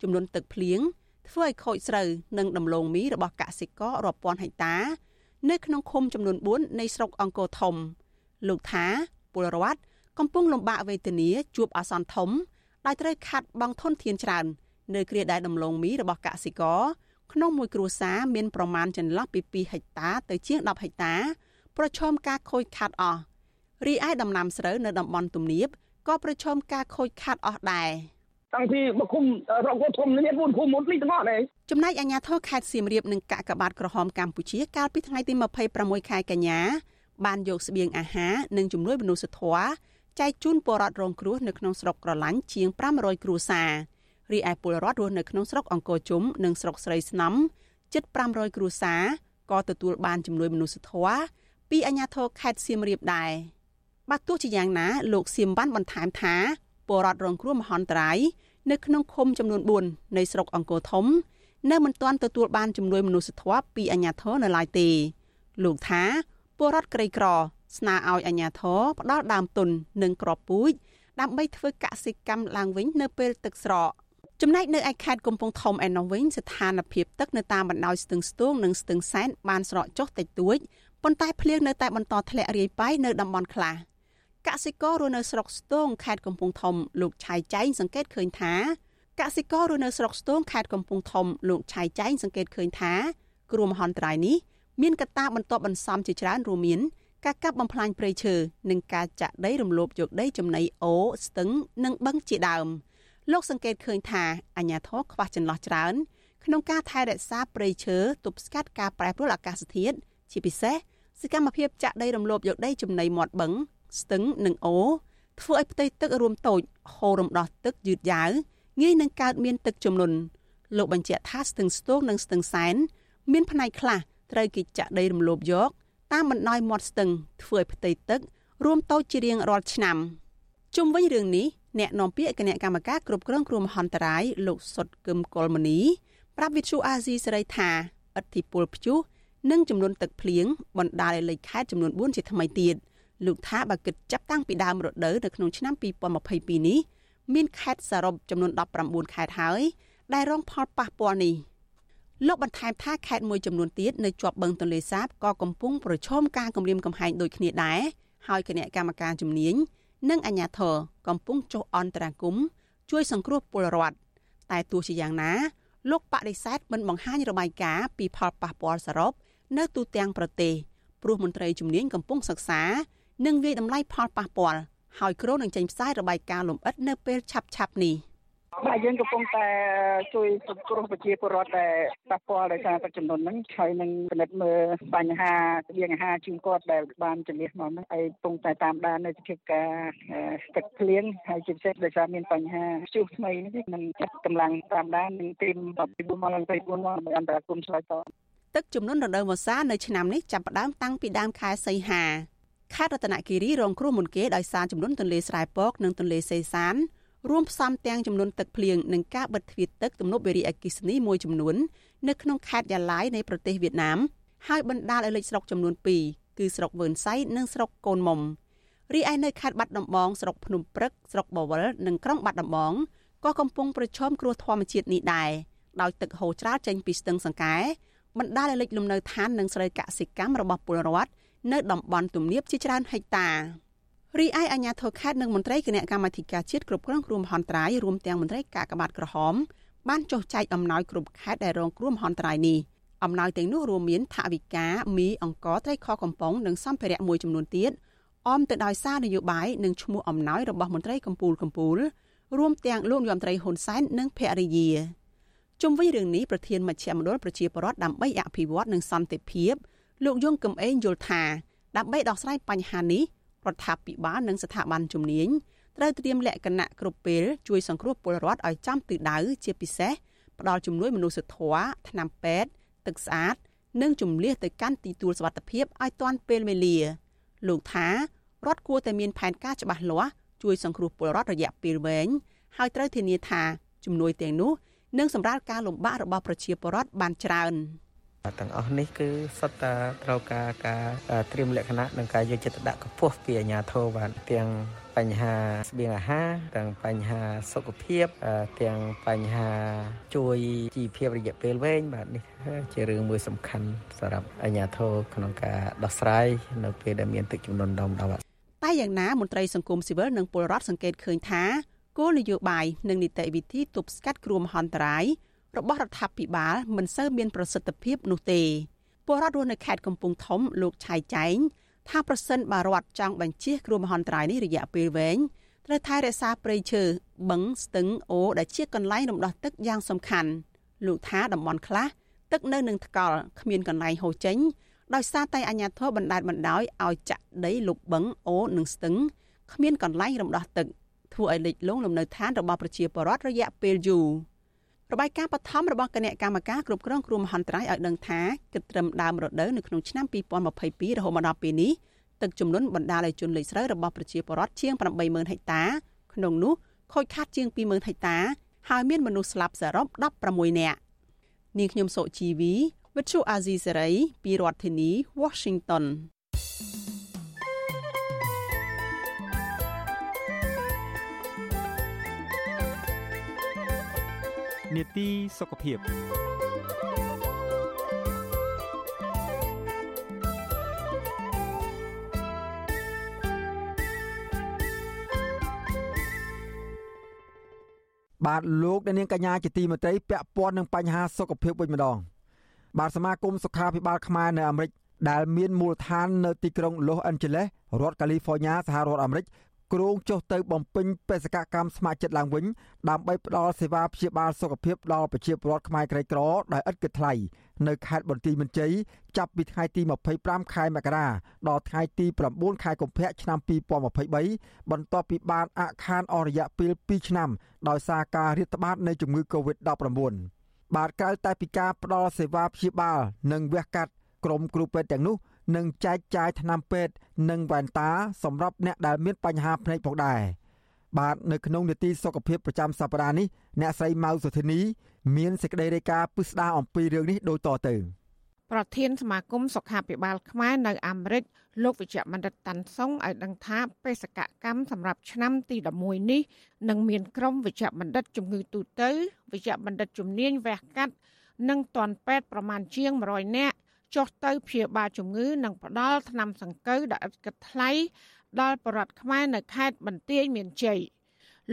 ចំនួនទឹកភ្លៀង ធ្វើឲ្យខូចស្រូវនិងដំឡូងមីរបស់កសិកររាប់ពាន់ហិកតា នៅក្នុងឃុំចំនួន4នៃស្រុកអង្គរធំ លោកថាពលរដ្ឋកំពុងលំបាកវេទនាជួបអាសន្នធំដោយត្រូវខាត់បង់ធនធានច្រើន នៅគ្រាដែលដំឡូងមីរបស់កសិករក្នុងមួយគ្រួសារមានប្រមាណចន្លោះពី2ហិកតាទៅជាង10ហិកតា ប្រឈមការខូចខាតអស់រីឯដំណាំស្រូវនៅតំបន់ទំនាបក៏ប្រឈមការខូចខាតអស់ដែរ តាំងពីមកគុំរកធំនេះ4គុំមុននេះទាំងអស់ដែរចំណែកអាជ្ញាធរខេត្តសៀមរាបនិងកាកបាទក្រហមកម្ពុជាកាលពីថ្ងៃទី26ខែកញ្ញាបានយកស្បៀងអាហារនិងជំនួយមនុស្សធម៌ចែកជូនពលរដ្ឋរងគ្រោះនៅក្នុងស្រុកក្រឡាញ់ជាង500គ្រួសាររីឯពលរដ្ឋរស់នៅក្នុងស្រុកអង្គរជុំនិងស្រុកស្រីស្នំជិត500គ្រួសារក៏ទទួលបានជំនួយមនុស្សធម៌ពីអាជ្ញាធរខេត្តសៀមរាបដែរបាទទោះជាយ៉ាងណាលោកសៀមបានបន្ថែមថា ពលរដ្ឋរងគ្រោះមហន្តរាយនៅក្នុងឃុំចំនួន4នៃស្រុកអង្គរធំ នៅមិនទាន់ទទួលបានជំនួយមនុស្សធម៌ពីអាជ្ញាធរនៅឡើយទេ លោកថាពលរដ្ឋក្រីក្រ ស្នើឲ្យអាជ្ញាធរផ្ដល់ដើមទុននិងក្របពូជដើម្បីធ្វើកសិកម្មឡើងវិញនៅពេលទឹកស្រកចំណែកនៅឯខេត្តកំពង់ធំឯណោះវិញស្ថានភាពទឹកនៅតាមបណ្ដោយស្ទឹងស្ទូងនិងស្ទឹងសែនបានស្រកចុះតិចតួចប៉ុន្តែភ្លៀងនៅតែបន្តធ្លាក់រាយប៉ាយនៅតំបន់ខ្លះ កសិកររស់នៅស្រុកស្ទូងខេត្តកំពង់ធំលោកឆៃចែងសង្កេតឃើញថាកសិកររស់នៅស្រុកស្ទូងខេត្តកំពង់ធំលោកឆៃចែងសង្កេតឃើញថា គ្រោះមហន្តរាយនេះមានកត្តាបន្ទាប់បន្សំជាច្រើនរួមមានការកាប់បំផ្លាញព្រៃឈើនិងការចាក់ដីរំលោភយកដីចំណីអូស្ទឹងនិងបឹងជាដើម។លោកសង្កេតឃើញថាអាញាធរខ្វះចន្លោះច្រើន ក្នុងការថែរក្សាព្រៃឈើទប់ស្កាត់ការប្រែប្រួលអាកាសធាតុជាពិសេសសកម្មភាពចាក់ដីរំលោភយកដីចំណីមាត់បឹង ស្ទឹងនិងអូធ្វើឲ្យផ្ទៃទឹករួមតូចហូររំដោះទឹកយឺតយ៉ាវងាយនឹងកើតមានទឹកជំនន់លោកបញ្ជាក់ថាស្ទឹងស្ទោកនិងស្ទឹងសែនមានផ្នែកខ្លះត្រូវគេចាក់ដីរំលោភយកតាមបណ្ដោយមាត់ស្ទឹងធ្វើឲ្យផ្ទៃទឹករួមតូចជារៀងរាល់ឆ្នាំជុំវិញរឿងនេះអ្នកនាំពាក្យគណៈកម្មការគ្រប់គ្រងគ្រោះមហន្តរាយលោកសុតគឹមកុលមនីប្រាប់វិទ្យុអាស៊ីសេរីថាឥទ្ធិពលព្យុះនិងចំនួនទឹកភ្លៀងបណ្ដាលឲ្យលេខខេត្តចំនួន4ជាថ្មីទៀត លោកថាបើគិតចាប់តាំងពីដើមរដូវនៅក្នុងឆ្នាំ2022នេះមានខេត្តសរុបចំនួន19ខេត្តហើយដែលរងផលប៉ះពាល់នេះលោកបន្ថែមថាខេត្តមួយចំនួនទៀតនៅជាប់បឹងទន្លេសាបក៏កំពុងប្រឈមការគំរាមកំហែងដូចគ្នាដែរហើយគណៈកម្មការជំនាញនិងអាជ្ញាធរកំពុងចុះអន្តរាគមជួយសង្គ្រោះពលរដ្ឋតែទោះជាយ៉ាងណាលោកបដិសេធមិនបង្ហាញរបាយការណ៍ពីផលប៉ះពាល់សរុបនៅទូទាំងប្រទេសព្រោះមន្ត្រីជំនាញកំពុងសិក្សា និងវិយតម្លៃផលប៉ះពាល់ហើយគ្រោងនឹងចេញផ្សាយរបាយការណ៍លម្អិតនៅពេលឆាប់ៗនេះ។បាទយើងកំពុងតែជួយសង្គ្រោះប្រជាពលរដ្ឋដែលប៉ះពាល់ដោយសារទឹកចំនួនហ្នឹងហើយនឹងពិនិត្យមើលបញ្ហាស្បៀងអាហារជូនគាត់ដែលបានជំនះមកហ្នឹងហើយកំពុងតែតាមដាននៅសភាពការទឹកភ្លៀងហើយជាពិសេសដោយសារមានបញ្ហាព្យុះថ្មីនេះនឹងចាត់កម្លាំងតាមដាននឹងទីម24ម៉ោង24ម៉ោងដើម្បីអន្តរាគមន៍ឆ្លើយតបទឹកចំនួនរដូវវស្សានៅឆ្នាំនេះចាប់ផ្ដើមតាំងពីដើមខែសីហា ខេត្តរតនគិរីរងគ្រោះមុនគេដោយសារចំនួនទន្លេស្រែពកនិងទន្លេសេសានរួមផ្សំទាំងចំនួនទឹកភ្លៀងនិងការបិទទ្វារទឹកទំនប់វារីអគ្គិសនីមួយចំនួននៅក្នុងខេត្តយ៉ាឡៃនៃប្រទេសវៀតណាមហើយបណ្ដាលឲ្យលេចស្រុកចំនួន2គឺស្រុកវើនសៃនិងស្រុកកូនមុំរីឯនៅខេត្តបាត់ដំបងស្រុកភ្នំព្រឹកស្រុកបវលនិងក្រុងបាត់ដំបងក៏កំពុងប្រឈមគ្រោះធម្មជាតិនេះដែរដោយទឹកហូរច្រាលចេញពីស្ទឹងសង្កែបណ្ដាលឲ្យលិចលំនៅឋាននិងស្រូវកសិកម្មរបស់ពលរដ្ឋ នៅតំបន់ទំនាបជាច្រើនហិកតារីឯអាជ្ញាធរខេត្តនិងមន្ត្រីគណៈកម្មាធិការជាតិគ្រប់គ្រងគ្រោះមហន្តរាយរួមទាំងមន្ត្រីកាកបាទក្រហមបានចុះចែកអំណោយគ្រប់ខេត្តដែលរងគ្រោះមហន្តរាយនេះអំណោយទាំងនោះរួមមានថវិកាមីអង្ករត្រីខកំប៉ុងនិងសម្ភារៈមួយចំនួនទៀតអមទៅដោយសារនយោបាយនិងឈ្មោះអំណោយរបស់មន្ត្រីកម្ពូលកម្ពូលរួមទាំងលោកនាយរដ្ឋមន្ត្រីហ៊ុនសែននិងភរិយាជុំវិញរឿងនេះប្រធានមជ្ឈមណ្ឌលប្រជាពលរដ្ឋដើម្បីអភិវឌ្ឍនិងសន្តិភាព លោកយងកំឯងយល់ថាដើម្បីដោះស្រាយបញ្ហានេះរដ្ឋាភិបាលនិងស្ថាប័នជំនាញត្រូវត្រៀមលក្ខណៈគ្រប់ពេលជួយសង្គ្រោះពលរដ្ឋឲ្យចំទិដៅជាពិសេសផ្ដល់ជំនួយមនុស្សធម៌ថ្នាំពេទ្យទឹកស្អាត និងជំនះទៅកាន់ទីទួលសុវត្ថិភាពឲ្យទាន់ពេលវេលា លោកថារដ្ឋគួរតែមានផែនការច្បាស់លាស់ជួយសង្គ្រោះពលរដ្ឋរយៈពេលវែងហើយត្រូវធានាថាជំនួយទាំងនោះនឹងសម្រាលការលំបាករបស់ប្រជាពលរដ្ឋបានច្រើន ទាំងអស់នេះគឺសុទ្ធតែត្រូវការការត្រៀមលក្ខណៈនិងការយកចិត្តទុកដាក់ខ្ពស់ពីអាជ្ញាធរបាទទាំងបញ្ហាស្បៀងអាហារទាំងបញ្ហាសុខភាពទាំងបញ្ហាជួយជីវភាពរយៈពេលវែងបាទនេះជារឿងមួយសំខាន់សម្រាប់អាជ្ញាធរក្នុងការដោះស្រាយនៅពេលដែលមានទឹកជំនន់ដំដៅតែយ៉ាងណាមន្ត្រីសង្គមស៊ីវិលនិងពលរដ្ឋសង្កេតឃើញថាគោលនយោបាយនិងនីតិវិធីទប់ស្កាត់គ្រោះមហន្តរាយ របស់រដ្ឋាភិបាលមិនសូវមានប្រសិទ្ធភាពនោះទេពលរដ្ឋរស់នៅខេត្តកំពង់ធំលោកឆៃចែងថាប្រសិនបើរដ្ឋចង់បញ្ជៀសគ្រោះមហន្តរាយនេះរយៈពេលវែងត្រូវថែរក្សាព្រៃឈើបឹងស្ទឹងអូដែលជាកន្លែងរំដោះទឹកយ៉ាងសំខាន់លោកថាតំបន់ខ្លះទឹកនៅនឹងថ្កល់គ្មានកន្លែងហូរចេញដោយសារតែអាជ្ញាធរបណ្ដាលបណ្ដោយឲ្យចាក់ដីលុបបឹងអូនិងស្ទឹងគ្មានកន្លែងរំដោះទឹកធ្វើឲ្យលិចលង់លំនៅឋានរបស់ប្រជាពលរដ្ឋរយៈពេលយូរ របាយការណ៍បឋមរបស់គណៈកម្មការគ្រប់គ្រងគ្រោះមហន្តរាយឲ្យដឹងថាគិតត្រឹមដើមរដូវនៅក្នុងឆ្នាំ2022រហូតមកដល់ពេលនេះទឹកជំនន់បណ្ដាលឲ្យជន់លិចស្រូវរបស់ប្រជាពលរដ្ឋជាង80000ហិកតាក្នុងនោះខូចខាតជាង20000ហិកតាហើយមានមនុស្សស្លាប់សរុប16នាក់នាងខ្ញុំសុជីវីវិទ្យុអាស៊ីសេរីពីរដ្ឋធានី Washington នេតិសុខភាពបាទលោកអ្នកនាងកញ្ញាជាទីមេត្រីពាក់ព័ន្ធនឹងបញ្ហាសុខភាពវិញម្ដង បាទសមាគមសុខាភិបាលខ្មែរនៅអាមេរិកដែលមានមូលដ្ឋាននៅទីក្រុង Los Angeles រដ្ឋកាលីហ្វ័រញ៉ាសហរដ្ឋអាមេរិក គ្រោងចុះទៅបំពេញបេសកកម្មស្ម័គ្រចិត្តឡើងវិញដើម្បីផ្ដល់សេវាព្យាបាលសុខភាពដល់ប្រជាពលរដ្ឋខ្មែរក្រីក្រដោយឥតគិតថ្លៃនៅខេត្តបន្ទាយមានជ័យចាប់ពីថ្ងៃទី25ខែមករាដល់ថ្ងៃទី9ខែកុម្ភៈឆ្នាំ2023បន្ទាប់ពីបានអាក់ខានអស់រយៈពេល2ឆ្នាំដោយសារការរាតត្បាតនៃជំងឺ Covid-19 បាទក្រៅតែពីការផ្ដល់សេវាព្យាបាលនិងវះកាត់ក្រុមគ្រូពេទ្យទាំងនោះ និងចែកចាយថ្នាំពេទ្យនិងវ៉ែនតាសម្រាប់អ្នកដែលមានបញ្ហាភ្នែកផងដែរបាទនៅក្នុងនីតិសុខភាពប្រចាំសប្តាហ៍នេះអ្នកស្រីម៉ៅសុធានី មានសេចក្តីរាយការណ៍ពិស្ដារអំពីរឿងនេះដូចតទៅប្រធានសមាគមសុខាភិបាលខ្មែរនៅអាមេរិកលោកវិជ្ជបណ្ឌិតតាន់សុងឲ្យដឹងថាបេសកកម្មសម្រាប់ឆ្នាំទី11នេះនឹងមានក្រុមវិជ្ជបណ្ឌិតជំងឺទូទៅវិជ្ជបណ្ឌិតជំនាញវះកាត់និងតនពេទ្យប្រមាណជាង100នាក់ ចុះទៅព្យាបាលជំងឺនិងផ្ដល់ថ្នាំសង្កូវដែលឥតគិតថ្លៃដល់ប្រដ្ឋខ្មែរនៅខេត្តបន្ទាយមានជ័យ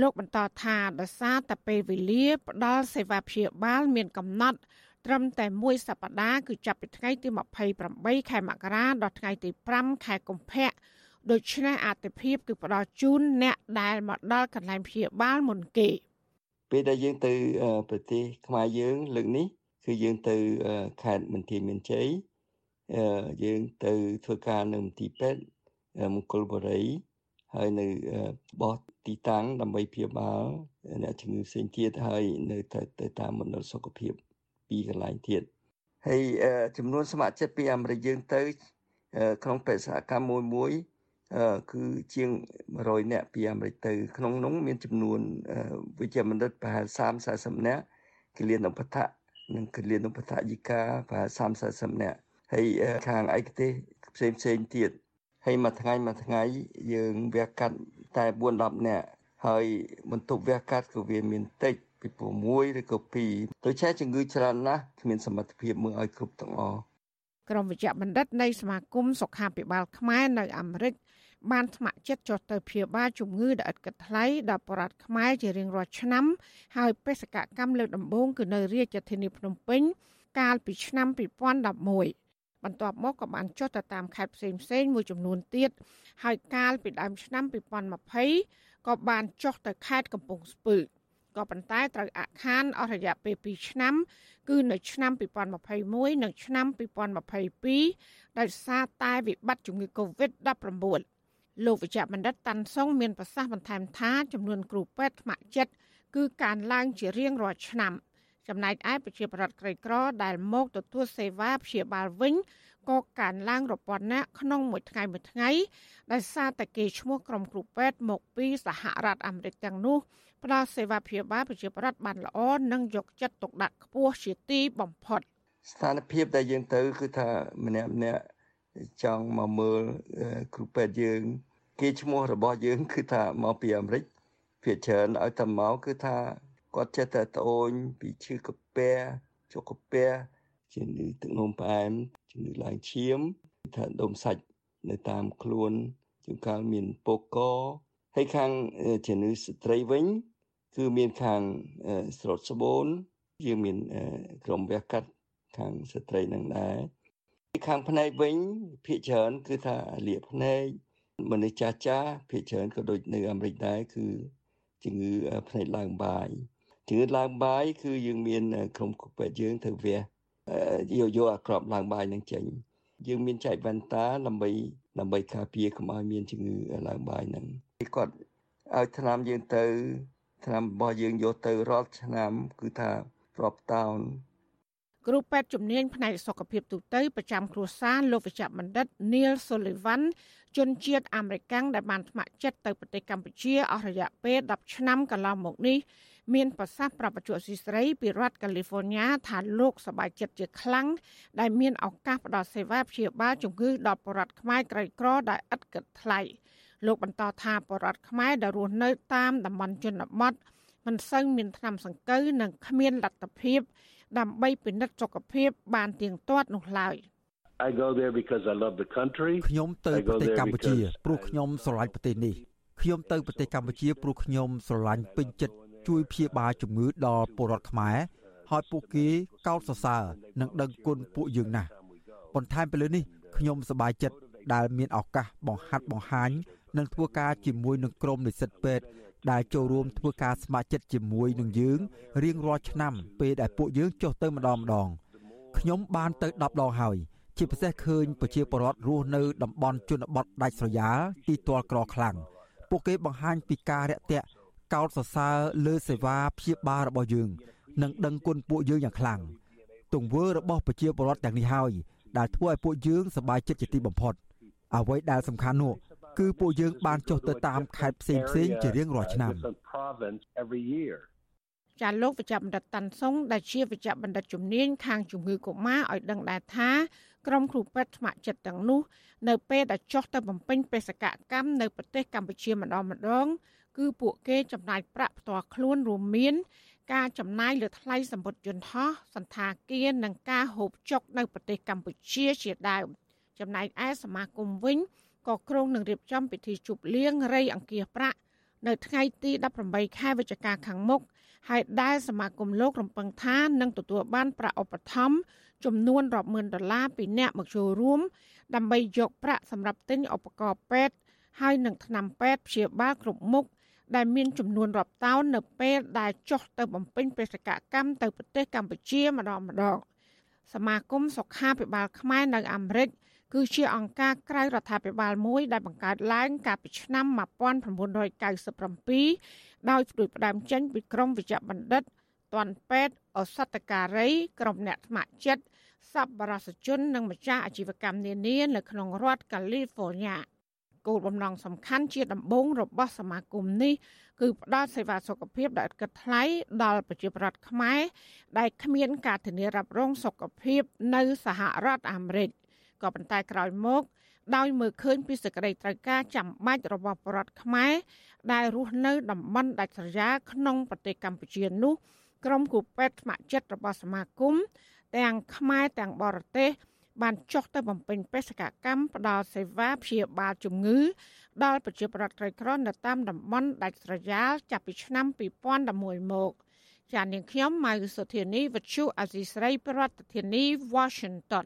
លោកបន្តថាដោយសារតែពេលវេលាផ្ដល់សេវាព្យាបាលមានកំណត់ត្រឹមតែមួយសប្តាហ៍គឺចាប់ពីថ្ងៃទី28ខែមករាដល់ថ្ងៃទី5ខែកុម្ភៈដូច្នេះអតិភិបគឺផ្ដល់ជូនអ្នកដែលមកដល់កន្លែងព្យាបាលមុនគេពេលដែលយើងទៅប្រទេសខ្មែរយើងលើកនេះ គឺយើងទៅខេត្តមន្ទីរមានជ័យយើងទៅធ្វើការនៅមន្ទីរពេទ្យមង្គលបុរីហើយនៅបោះទីតាំងដើម្បីព្យាបាលអ្នកជំងឺផ្សេងទៀតហើយនៅទៅតាមមណ្ឌលសុខភាពពីរកន្លែងទៀតហើយចំនួនស្ម័គ្រចិត្តពីអាមេរិកយើងទៅក្នុងបេសកកម្មមួយមួយគឺជាង100នាក់ពីអាមេរិកទៅក្នុងនោះមានចំនួនវិជ្ជាបណ្ឌិតប្រហែល30 40នាក់គិលានុបដ្ឋៈ និងគិលានុបដ្ឋយិកាប្រហែល30 40នាក់ហើយខាងឯកទេសផ្សេងផ្សេងទៀតហើយមួយថ្ងៃមួយថ្ងៃយើងវះកាត់តែ4 10នាក់ហើយបន្ទប់វះកាត់ក៏វាមានតិចពី6ឬក៏2ដូចជាជំងឺច្រើនណាស់គ្មានសមត្ថភាពមើលឲ្យគ្រប់ទាំងអស់ក្រុមវិជ្ជបណ្ឌិតនៃសមាគមសុខាភិបាលខ្មែរនៅអាមេរិក បានស្ម័គ្រចិត្តចុះទៅព្យាបាលជំងឺដែលឥតគិតថ្លៃដល់ប្រជារដ្ឋខ្មែរជារៀងរាល់ឆ្នាំ ហើយបេសកកម្មលើកដំបូងគឺនៅរាជធានីភ្នំពេញ កាលពីឆ្នាំ2011បន្ទាប់មកក៏បានចុះទៅតាមខេត្តផ្សេងផ្សេងមួយចំនួនទៀតហើយកាលពីដើមឆ្នាំ2020ក៏បានចុះទៅខេត្តកំពង់ស្ពឺក៏ប៉ុន្តែត្រូវអាក់ខានអស់រយៈពេល2ឆ្នាំ គឺនៅឆ្នាំ2021និងឆ្នាំ2022ដោយសារតែវិបត្តិជំងឺ Covid-19 លោកវិជ្ជបណ្ឌិតតាន់សុងមានប្រសាសន៍បន្ថែមថាចំនួនគ្រូពេទ្យថ្នាក់ចិត្តគឺកើនឡើងជារៀងរាល់ឆ្នាំចំណែកឯប្រជាពលរដ្ឋក្រីក្រដែលមកទទួលសេវាព្យាបាលវិញក៏កើនឡើងរាប់ពាន់នាក់ក្នុងមួយថ្ងៃមួយថ្ងៃដោយសារតែគេឈ្មោះក្រុមគ្រូពេទ្យមកពីសហរដ្ឋអាមេរិកទាំងនោះផ្ដល់សេវាព្យាបាលប្រជាពលរដ្ឋបានល្អនិងយកចិត្តទុកដាក់ខ្ពស់ជាទីបំផុតស្ថានភាពដែលយើងទៅគឺថាម្នាក់ម្នាក់ ចង់មកមើលគ្រូពេទ្យយើង គេឈ្មោះរបស់យើង គឺថាមកពីអាមេរិកភាគច្រើនឲ្យតែមកគឺថាគាត់ចេះតែត្អូញពីឈឺកាពះជក់កាពះជំងឺទឹកនោមផ្អែមជំងឺឡើងឈាមថាដុំសាច់នៅតាមខ្លួនជួនកាលមានពកកហើយខាងជំងឺស្ត្រីវិញ គឺមានខាងស្រោតស្បូនយើងមានក្រុមវះកាត់ខាងស្ត្រីនឹងដែរ ខាងភ្នែកវិញភាគច្រើនគឺថាលាកភ្នែកមនុស្សចាស់ចាស់ភាគច្រើនក៏ដូចនៅអាមេរិកដែរគឺជំងឺភ្នែកឡើងបាយជំងឺឡើងបាយគឺយើងមានក្រុមគូពេទ្យយើងទៅវះយកយកអាក្របឡើងបាយនឹងចេញយើងមានចែកវ៉ែនតាដើម្បីដើម្បីការពារកុំឲ្យមានជំងឺឡើងបាយហ្នឹងគាត់ឲ្យថ្នាំយើងទៅថ្នាំរបស់យើងយកទៅរាល់ឆ្នាំគឺថារាប់តោន គ្រូពេទ្យជំនាញផ្នែកសុខភាពទូទៅប្រចាំគ្រួសារលោកវិជ្ជបណ្ឌិត Neil Sullivan ជនជាតិអាមេរិកាំងដែលបានស្ម័គ្រចិត្តទៅប្រទេសកម្ពុជាអស់រយៈពេល10ឆ្នាំកន្លងមកនេះមានប្រសាសន៍ប្រាប់បច្ចុប្បន្នស៊ីស្រីពីរដ្ឋកាលីហ្វ័រញ៉ាថាលោកសប្បាយចិត្តជាខ្លាំងដែលមានឱកាសផ្ដល់សេវាព្យាបាលជំងឺដល់ប្រជារដ្ឋខ្មែរក្រីក្រដែលឥតគិតថ្លៃលោកបន្តថាប្រជារដ្ឋខ្មែរដែលរស់នៅតាមតំបន់ជនបទមិនសូវមានថ្នាំសង្កូវនិងគ្មានលទ្ធភាព ដើម្បីពិនិត្យសុខភាពបានទៀងទាត់នោះឡើយ I go there because I love the country ខ្ញុំទៅប្រទេសកម្ពុជាព្រោះខ្ញុំស្រឡាញ់ប្រទេសនេះខ្ញុំទៅប្រទេសកម្ពុជាព្រោះខ្ញុំស្រឡាញ់ពេញចិត្តជួយព្យាបាលជំងឺដល់ពលរដ្ឋខ្មែរហើយពួកគេកោតសរសើរនិងដឹងគុណពួកយើងណាស់បន្ថែមពីលើនេះខ្ញុំសប្បាយចិត្តដែលមានឱកាសបង្ហាត់បង្ហាញនិងធ្វើការជាមួយនឹងក្រុមនិស្សិតពេទ្យ ដែលចូលរួមធ្វើការស្ម័គ្រចិត្តជាមួយនឹងយើងរៀងរាល់ឆ្នាំពេលដែលពួកយើងចុះទៅម្ដងម្ដងខ្ញុំបានទៅ10ដងហើយជាពិសេសឃើញប្រជាពលរដ្ឋរស់នៅតំបន់ជនបទដាច់ស្រយាលទីទាល់ក្រខ្លាំងពួកគេបង្ហាញពីការរាក់ទាក់កោតសរសើរលើសេវាព្យាបាលរបស់យើង និងដឹងគុណពួកយើងយ៉ាងខ្លាំងទង្វើរបស់ប្រជាពលរដ្ឋទាំងនេះហើយដែលធ្វើឲ្យពួកយើងសប្បាយចិត្តជាទីបំផុតអ្វីដែលសំខាន់នោះ គឺពួកយើងបានចុះទៅតាមខេត្តផ្សេងផ្សេងជារៀងរាល់ឆ្នាំចាលោកវិជ្ជបណ្ឌិតតាន់សុងដែលជាវិជ្ជបណ្ឌិតជំនាញខាងជំងឺកុមារឲ្យដឹងដែរថាក្រុមគ្រូពេទ្យថ្នាក់ចិត្តទាំងនោះនៅពេលដែលចុះទៅបំពេញបេសកកម្មនៅប្រទេសកម្ពុជាម្ដងម្ដង គឺពួកគេចំណាយប្រាក់ផ្ទាល់ខ្លួនរួមមាន ការចំណាយលើថ្លៃសម្ពុតយន្តហោះសន្តាគារនិងការហូបចុកនៅប្រទេសកម្ពុជាជាដើមចំណែកឯសមាគមវិញ ក៏ក្រុងនឹងរៀបចំពិធីជប់លៀងរៃអង្គាសប្រាក់នៅថ្ងៃទី18ខែវិច្ឆិកាខាងមុខហើយដែលសមាគមលោករំពឹងថានឹងទទួលបានប្រាក់ឧបត្ថម្ភចំនួនរាប់ម៉ឺនដុល្លារពីអ្នកមកចូលរួម ដើម្បីយកប្រាក់សម្រាប់ទិញឧបករណ៍ពេទ្យហើយនឹងថ្នាំពេទ្យព្យាបាលគ្រប់មុខដែលមានចំនួនរាប់តោននៅពេលដែលចុះទៅបំពេញបេសកកម្មទៅប្រទេសកម្ពុជាម្ដងម្ដងសមាគមសុខាភិបាលខ្មែរនៅអាមេរិក គឺជាអង្គការក្រៅរដ្ឋាភិបាលមួយដែលបង្កើតឡើងកាលពីឆ្នាំ1997ដោយផ្ដួចផ្ដើមចេញពីក្រមវិជ្ជបណ្ឌិតទាន់ពេទ្យអសតការីក្រុមអ្នកស្ម័គ្រចិត្តសប្បុរសជននិងម្ចាស់អាជីវកម្មនានានៅក្នុងរដ្ឋកាលីហ្វ័រញ៉ាគោលបំណងសំខាន់ជាដំបូងរបស់សមាគមនេះគឺផ្ដល់សេវាសុខភាពដែលឥតគិតថ្លៃដល់ប្រជាពលរដ្ឋខ្មែរដែលគ្មានការធានារ៉ាប់រងសុខភាពនៅសហរដ្ឋអាមេរិក ក៏ប៉ុន្តែក្រោយមកដោយមើលឃើញពីសេចក្តីត្រូវការចាំបាច់របស់ប្រជាពលរដ្ឋខ្មែរដែលរស់នៅតំបន់ដាច់ស្រយាលក្នុងប្រទេសកម្ពុជានោះក្រុមគូពេទ្យស្ម័គ្រចិត្តរបស់សមាគមទាំងខ្មែរទាំងបរទេសបានចុះទៅបំពេញបេសកកម្មផ្ដល់សេវាព្យាបាលជំងឺ ដល់ប្រជាពលរដ្ឋក្រីក្រនៅតាមតំបន់ដាច់ស្រយាលចាប់ពីឆ្នាំ2011មកចាននាងខ្ញុំម៉ៅសុធានីវិទ្យុអាស៊ីស្រីប្រធានាធិបតី Washington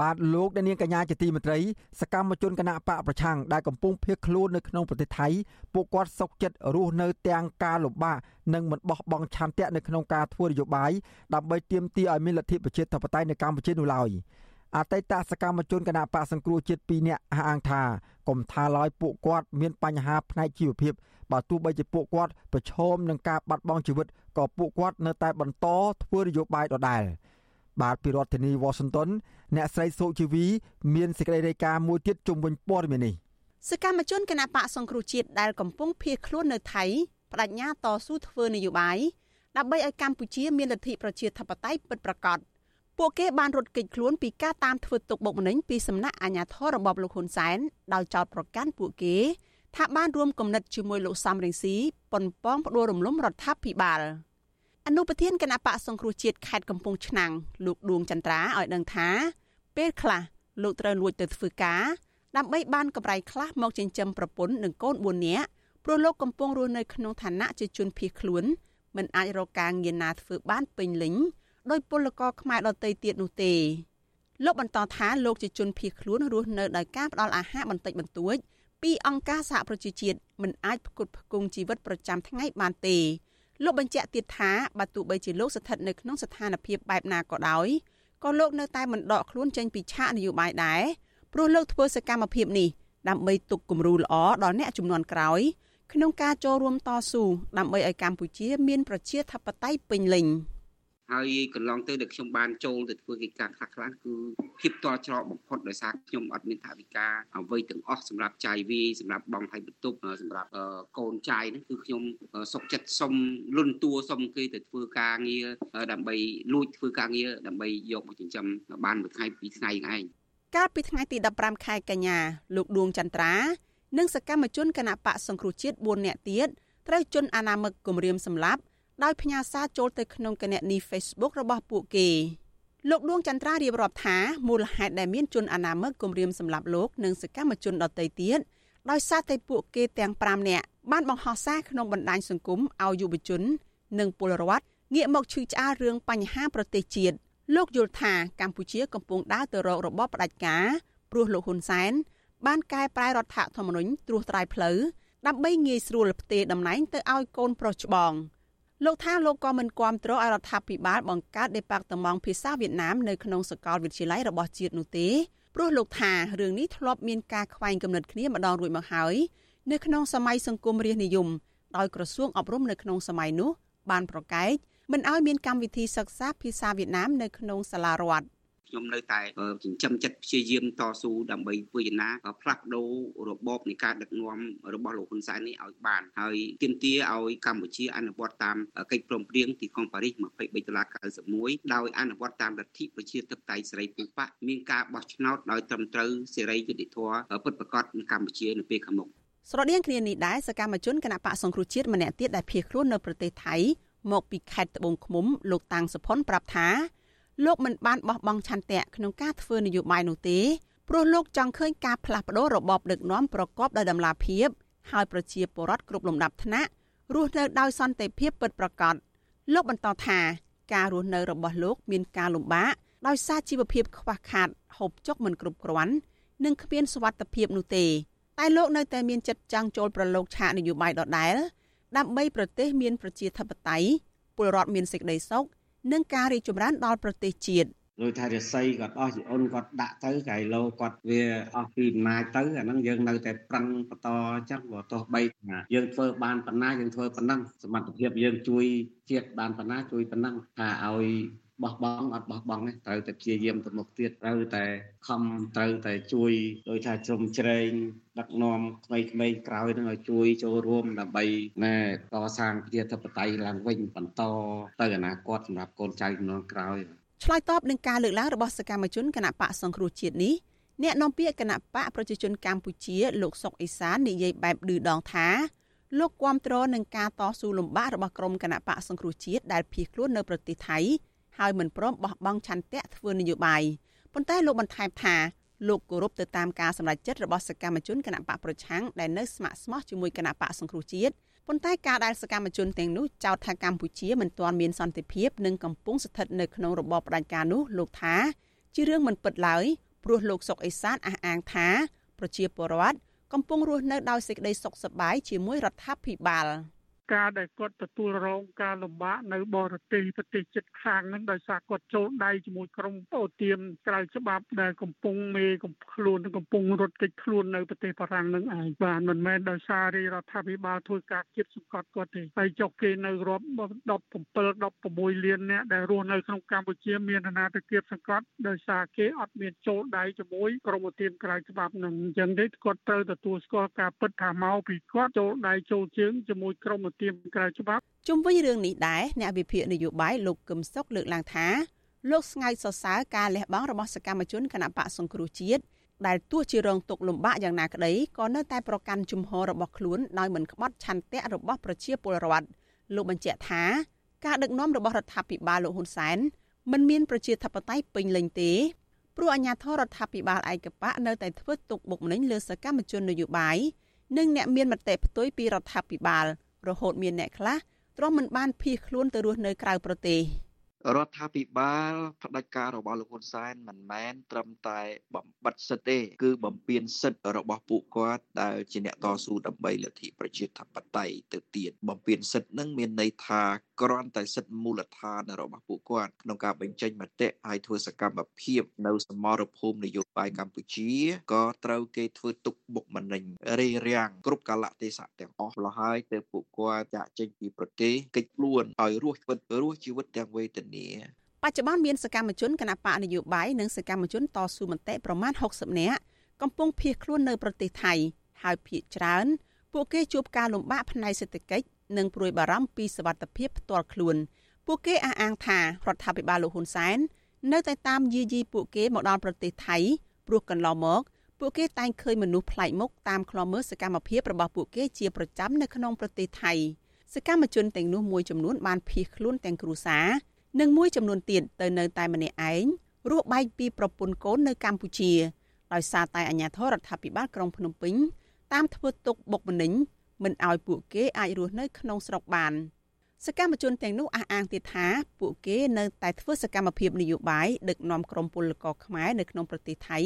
បាទលោកអ្នកនាងកញ្ញាជាទីមេត្រីសកម្មជនគណៈបកប្រឆាំងដែលកំពុងភៀសខ្លួននៅក្នុងប្រទេសថៃពួកគាត់សុកចិត្តរស់នៅទាំងការលំបាកនិងមិនបោះបង់ឆន្ទៈនៅក្នុងការធ្វើនយោបាយដើម្បីទាមទារឲ្យមានលទ្ធិប្រជាធិបតេយ្យនៅកម្ពុជានោះឡើយអតីតសកម្មជនគណៈបកសង្គ្រោះជាតិ2នាក់អះអាងថាកុំថាឡើយពួកគាត់មានបញ្ហាផ្នែកជីវភាពបើទោះបីជាពួកគាត់ប្រឈមនឹងការបាត់បង់ជីវិតក៏ពួកគាត់នៅតែបន្តធ្វើនយោបាយដដែល។ បាទពីរដ្ឋធានី Washington អ្នកស្រីសុជីវីមានសេចក្តីរាយការណ៍មួយទៀតជុំវិញព័ត៌មាននេះសកម្មជនគណបកសង្គ្រោះជាតិដែលកំពុងភៀសខ្លួននៅថៃបដិញ្ញាតស៊ូធ្វើនយោបាយដើម្បីឲ្យកម្ពុជាមានលទ្ធិប្រជាធិបតេយ្យពិតប្រាកដពួកគេបានរត់គេចខ្លួនពីការតាមធ្វើទុកបុកម្នេញពីសំណាក់អាជ្ញាធររបបលោកហ៊ុនសែនដោយចោទប្រកាន់ពួកគេ ថាបានរួមគំនិតជាមួយលោកសំរងស៊ីប៉ុនប៉ងផ្ដួលរំលំរដ្ឋាភិបាល។ អនុប្រធានគណៈបកសង្គ្រោះជាតិខេត្តកំពង់ឆ្នាំងលោកដួងចន្ទ្រាឲ្យដឹងថាពេលខ្លះលោកត្រូវលួចទៅធ្វើការដើម្បីបានកម្រៃខ្លះមកចិញ្ចឹមប្រពន្ធនិងកូន4នាក់ព្រោះលោកកំពុងរស់នៅក្នុងឋានៈជាជនភៀសខ្លួនមិនអាចរកការងារណាធ្វើបានពេញលេញដោយពលករខ្មែរដទៃទៀតនោះទេលោកបន្តថាលោកជាជនភៀសខ្លួនរស់នៅដោយការផ្ដល់អាហារបន្តិចបន្តួចពីអង្គការសហប្រជាជាតិមិនអាចផ្គត់ផ្គង់ជីវិតប្រចាំថ្ងៃបានទេ លោកបញ្ជាក់ទៀតថាបើទោះបីជាលោកស្ថិតនៅក្នុងស្ថានភាពបែបណាក៏ដោយក៏លោកនៅតែមិនដកខ្លួនចេញពីឆាកនយោបាយដែរព្រោះលោកធ្វើសកម្មភាពនេះដើម្បីទុកគំរូល្អដល់អ្នកចំនួនក្រោយក្នុងការចូលរួមតស៊ូដើម្បីឲ្យកម្ពុជាមានប្រជាធិបតេយ្យពេញលេញ។ ហើយកន្លងទៅដែលខ្ញុំបានចូលទៅធ្វើកិច្ចការខ្លះខ្លះគឺភាពតល់ច្រកបំផុតដោយសារខ្ញុំអត់មានថវិកាអ្វីទាំងអស់សម្រាប់ចាយវាសម្រាប់បងថៃបន្ទប់សម្រាប់កូនចាយហ្នឹងគឺខ្ញុំសុកចិត្តសុំលុនតួសុំគេទៅធ្វើការងារដើម្បីលួចធ្វើការងារដើម្បីយកមកចិញ្ចឹមបានមួយថ្ងៃពីរថ្ងៃឯងកាលពីថ្ងៃទី15ខែកញ្ញាលោកដួងចន្ទ្រានិងសកម្មជនគណៈបកសង្គ្រោះជាតិ4នាក់ទៀតត្រូវជន់អាណាមិកគម្រាមសម្លាប់ ដោយផ្ញើសារចូលទៅក្នុងគណនី Facebook របស់ពួកគេលោកដួងចន្ទ្រារៀបរាប់ថាមូលហេតុដែលមានជនអនាមិកគំរាមសម្លាប់លោកនិងសកម្មជនដទៃទៀតដោយសារតែពួកគេទាំង5នាក់បានបង្ហោះសារក្នុងបណ្ដាញសង្គមឲ្យយុវជន និងពលរដ្ឋងាកមកឈឺឆ្អាលរឿងបញ្ហាប្រទេសជាតិលោកយល់ថាកម្ពុជាកំពុងដើរទៅរករបបផ្ដាច់ការព្រោះលោកហ៊ុនសែនបានកែប្រែរដ្ឋធម្មនុញ្ញត្រួសត្រាយផ្លូវដើម្បីងាយស្រួលផ្ទេរតំណែងទៅឲ្យកូនប្រុសច្បង។ លោកថាលោកក៏មិនគាំទ្រឲ្យរដ្ឋាភិបាលបង្កើតដេប៉ាតឺម៉ង់ភាសាវៀតណាមនៅក្នុងសាកលវិទ្យាល័យរបស់ជាតិនោះទេព្រោះលោកថារឿងនេះធ្លាប់មានការខ្វែងគំនិតគ្នាម្ដងរួចមកហើយនៅក្នុងសម័យសង្គមរាស្ត្រនិយមដោយក្រសួងអប់រំនៅក្នុងសម័យនោះបានប្រកែកមិនឲ្យមានកម្មវិធីសិក្សាភាសាវៀតណាមនៅក្នុងសាលារដ្ឋ ខ្ញុំនៅតែចិញ្ចឹមចិត្តព្យាយាមតស៊ូដើម្បីធ្វើយ៉ាងណាផ្លាស់ប្ដូររបបនៃការដឹកនាំរបស់លោកហ៊ុនសែននេះឲ្យបានហើយទាមទារឲ្យកម្ពុជាអនុវត្តតាមកិច្ចព្រមព្រៀងទីក្រុងប៉ារីស23ដុល្លារ91ដោយអនុវត្តតាមលទ្ធិប្រជាធិបតេយ្យសេរីពូប៉មានការបោះឆ្នោតដោយត្រឹមត្រូវសេរីយុត្តិធម៌ពិតប្រាកដនៅកម្ពុជានៅពេលខាងមុខស្រដៀងគ្នានេះដែរសកម្មជនគណៈបកសង្គ្រោះជាតិម្នាក់ទៀតដែលភៀសខ្លួននៅប្រទេសថៃមកពីខេត្តត្បូងឃ្មុំលោកតាំងសុផុនប្រាប់ថា លោកមិនបានបោះបង់ឆន្ទៈក្នុងការធ្វើនយោបាយនោះទេព្រោះលោកចង់ឃើញការផ្លាស់ប្តូររបបដឹកនាំប្រកបដោយតម្លាភាពហើយប្រជាពលរដ្ឋគ្រប់លំដាប់ថ្នាក់រស់នៅដោយសន្តិភាពពិតប្រាកដលោកបន្តថាការរស់នៅរបស់លោកមានការលំបាកដោយសារជីវភាពខ្វះខាតហូបចុកមិនគ្រប់គ្រាន់និងគ្មានសុវត្ថិភាពនោះទេតែលោកនៅតែមានចិត្តចង់ចូលប្រឡូកឆាកនយោបាយដដែលដើម្បីប្រទេសមានប្រជាធិបតេយ្យពលរដ្ឋមានសេចក្តីសុខ និងការរីកចម្រើនដល់ប្រទេសជាតិដោយថារិស័យគាត់អស់ជីអូនគាត់ដាក់ទៅកែឡូគាត់វាអស់ពីអំណាចទៅអាហ្នឹងយើងនៅតែប្រឹងបន្តអញ្ចឹងបើទោះបីថាយើងធ្វើបានប៉ុណ្ណាយើងធ្វើប៉ុណ្ណឹងសមត្ថភាពយើងជួយជាតិបានប៉ុណ្ណាជួយប៉ុណ្ណឹងថាឲ្យ បោះបង់អត់បោះបង់ទេត្រូវតែព្យាយាមទៅមុខទៀតត្រូវតែខំត្រូវតែជួយដោយថាជ្រុំជ្រែងដឹកនាំក្មេងៗក្រោយនឹងឲ្យជួយចូលរួមដើម្បីណែកសាងប្រជាធិបតេយ្យឡើងវិញបន្តទៅអនាគតសម្រាប់កូនចៅជំនាន់ក្រោយឆ្លើយតបនឹងការលើកឡើងរបស់សកម្មជនគណៈបកសង្គ្រោះជាតិនេះអ្នកនាំពាក្យគណៈបកប្រជាជនកម្ពុជាលោកសុកអេសាននិយាយបែបឌឺដងថាលោកគាំទ្រនឹងការតស៊ូលំបាករបស់ក្រុមគណៈបកសង្គ្រោះជាតិដែលភៀសខ្លួននៅប្រទេសថៃ ហើយមិនព្រមបោះបង់ឆន្ទៈធ្វើនយោបាយប៉ុន្តែលោកបន្ថែមថាលោកគោរពទៅតាមការសម្រេចចិត្តរបស់សកម្មជនគណៈបកប្រឆាំងដែលនៅស្ម័គ្រស្មោះជាមួយគណៈបកសង្គ្រោះជាតិប៉ុន្តែការដែលសកម្មជនទាំងនោះចោទថាកម្ពុជាមិនទាន់មានសន្តិភាពនិងកំពុងស្ថិតនៅក្នុងរបបផ្ដាច់ការនោះលោកថា ជារឿងមិនពិតឡើយព្រោះលោកសុកអេសានអះអាងថាប្រជាពលរដ្ឋកំពុងរស់នៅដោយសេចក្តីសុខសប្បាយជាមួយរដ្ឋាភិបាល។ ការដែលគាត់ទទួលរងការលំបាកនៅបរទេសប្រទេសជិតខាងហ្នឹងដោយសារគាត់ចូលដៃជាមួយក្រុមអូទៀមក្រៅច្បាប់ដែលកំពុងមេកំខ្លួនកំពុងរត់គេចខ្លួននៅប្រទេសបារាំងហ្នឹងឯងបាទមិនមែនដោយសាររាជរដ្ឋាភិបាលធ្វើការគៀបសង្កត់គាត់ទេហើយចុះគេនៅរាប់17 16លានអ្នកដែលរស់នៅក្នុងកម្ពុជាមានអាណាទៅគៀបសង្កត់ដោយសារគេអត់មានចូលដៃជាមួយក្រុមអូទៀមក្រៅច្បាប់ហ្នឹងអញ្ចឹងទេគាត់ត្រូវទទួលស្គាល់ការពិតថាមកពីគាត់ចូលដៃចូលជើងជាមួយក្រុមទាមក្រៅច្បាប់ជុំវិញរឿងនេះដែរអ្នកវិភាគនយោបាយលោកកឹមសុខលើកឡើងថាលោកស្ងើចសរសើរការលះបង់របស់សកម្មជនគណបកសង្គ្រោះជាតិដែលទោះជារងទុកលំបាកយ៉ាងណាក្តីក៏នៅតែប្រកាន់ជំហររបស់ខ្លួនដោយមិនក្បត់ឆន្ទៈរបស់ប្រជាពលរដ្ឋលោកបញ្ជាក់ថាការដឹកនាំរបស់រដ្ឋាភិបាលលោកហ៊ុនសែនមិនមានប្រជាធិបតេយ្យពេញលេញទេព្រោះអាញាធរដ្ឋាភិបាលឯកបកនៅតែធ្វើទុកបុកម្នេញលើសកម្មជននយោបាយនិងអ្នកមានមតិផ្ទុយពីរដ្ឋាភិបាល រហូតមានអ្នកខ្លះទ្រាំមិនបានភៀសខ្លួនទៅរស់នៅក្រៅប្រទេសរដ្ឋាភិបាលផ្ដាច់ការរបស់លោកហ៊ុនសែនមិនមែនត្រឹមតែបំបិតសិទ្ធទេ គឺបំពេញសិទ្ធរបស់ពួកគាត់ដែលជាអ្នកតស៊ូដើម្បីលទ្ធិប្រជាធិបតេយ្យទៅទៀតបំពេញសិទ្ធនឹងមានន័យថា គ្រាន់តែសិទ្ធិមូលដ្ឋានរបស់ពួកគាត់ក្នុងការបញ្ចេញមតិហើយធ្វើសកម្មភាពនៅសមរភូមិនយោបាយកម្ពុជាក៏ត្រូវគេធ្វើទុកបុកម្នេញរារាំងគ្រប់កាលៈទេសៈទាំងអស់លហើយទៅពួកគាត់ចាក់ចេញពីប្រទេសកិច្ចខ្លួនឲ្យរស់ជីវិតរស់ជីវិតទាំងវេទនាបច្ចុប្បន្នមានសកម្មជនគណបកនយោបាយនិងសកម្មជនតស៊ូមតិប្រមាណ60នាក់កំពុងភៀសខ្លួននៅប្រទេសថៃហើយភ ieck ច្រើន ពួកគេជួបការលំបាកផ្នែកសេដ្ឋកិច្ច និងព្រួយបារម្ភពីសវត្ថិភាពផ្ទាល់ខ្លួន ពួកគេអះអាងថារដ្ឋាភិបាលលោកហ៊ុនសែននៅតែតាមយាយីពួកគេមកដល់ប្រទេសថៃព្រោះកន្លងមកពួកគេតែងឃើញមនុស្សប្លែកមុខតាមខ្លមមើលសកម្មភាពរបស់ពួកគេជាប្រចាំនៅក្នុងប្រទេសថៃសកម្មជនទាំងនោះមួយចំនួនបានភៀសខ្លួនទាំងគ្រួសារនិងមួយចំនួនទៀតទៅនៅតែម្នាក់ឯងរស់បែកពីប្រពន្ធកូននៅកម្ពុជាដោយសារតែអាជ្ញាធររដ្ឋាភិបាលក្រុងភ្នំពេញតាមធ្វើទុកបុកម្នេញ មិនឲ្យពួកគេអាចរស់នៅក្នុងស្រុកបានសកម្មជនទាំងនោះអះអាងទៀតថាពួកគេនៅតែធ្វើសកម្មភាពនយោបាយដឹកនាំក្រុមពលករខ្មែរនៅក្នុងប្រទេសថៃ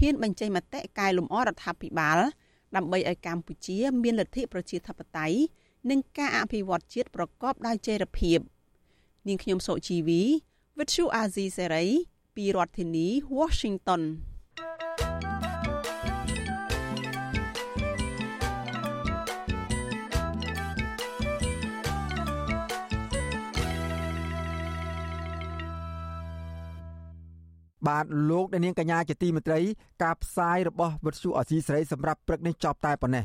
ហ៊ានបញ្ចេញមតិកែលម្អរដ្ឋាភិបាលដើម្បីឲ្យកម្ពុជាមានលទ្ធិប្រជាធិបតេយ្យនិងការអភិវឌ្ឍជាតិប្រកបដោយចីរភាពនាងខ្ញុំសុជីវី With you Azizi Serai ពីរដ្ឋធានី Washington បាទលោកអ្នកនាងកញ្ញាជាទីមេត្រីការផ្សាយរបស់វិទ្យុអសីសេរីសម្រាប់ព្រឹកនេះចប់តែប៉ុណ្ណេះ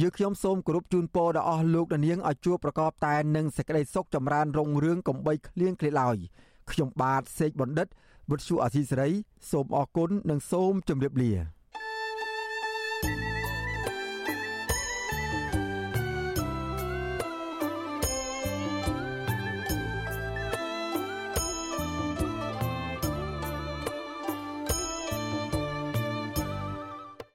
យើខ្ញុំសូមគោរពជូនពរដល់អស់លោកអ្នកនាងឲ្យជួបប្រកបតែនឹងសេចក្តីសុខចម្រើនរុងរឿងកំបីគ្លៀងគ្លេឡើយខ្ញុំបាទសេកបណ្ឌិតវិទ្យុអសីសេរីសូមអរគុណនិងសូមជម្រាបលា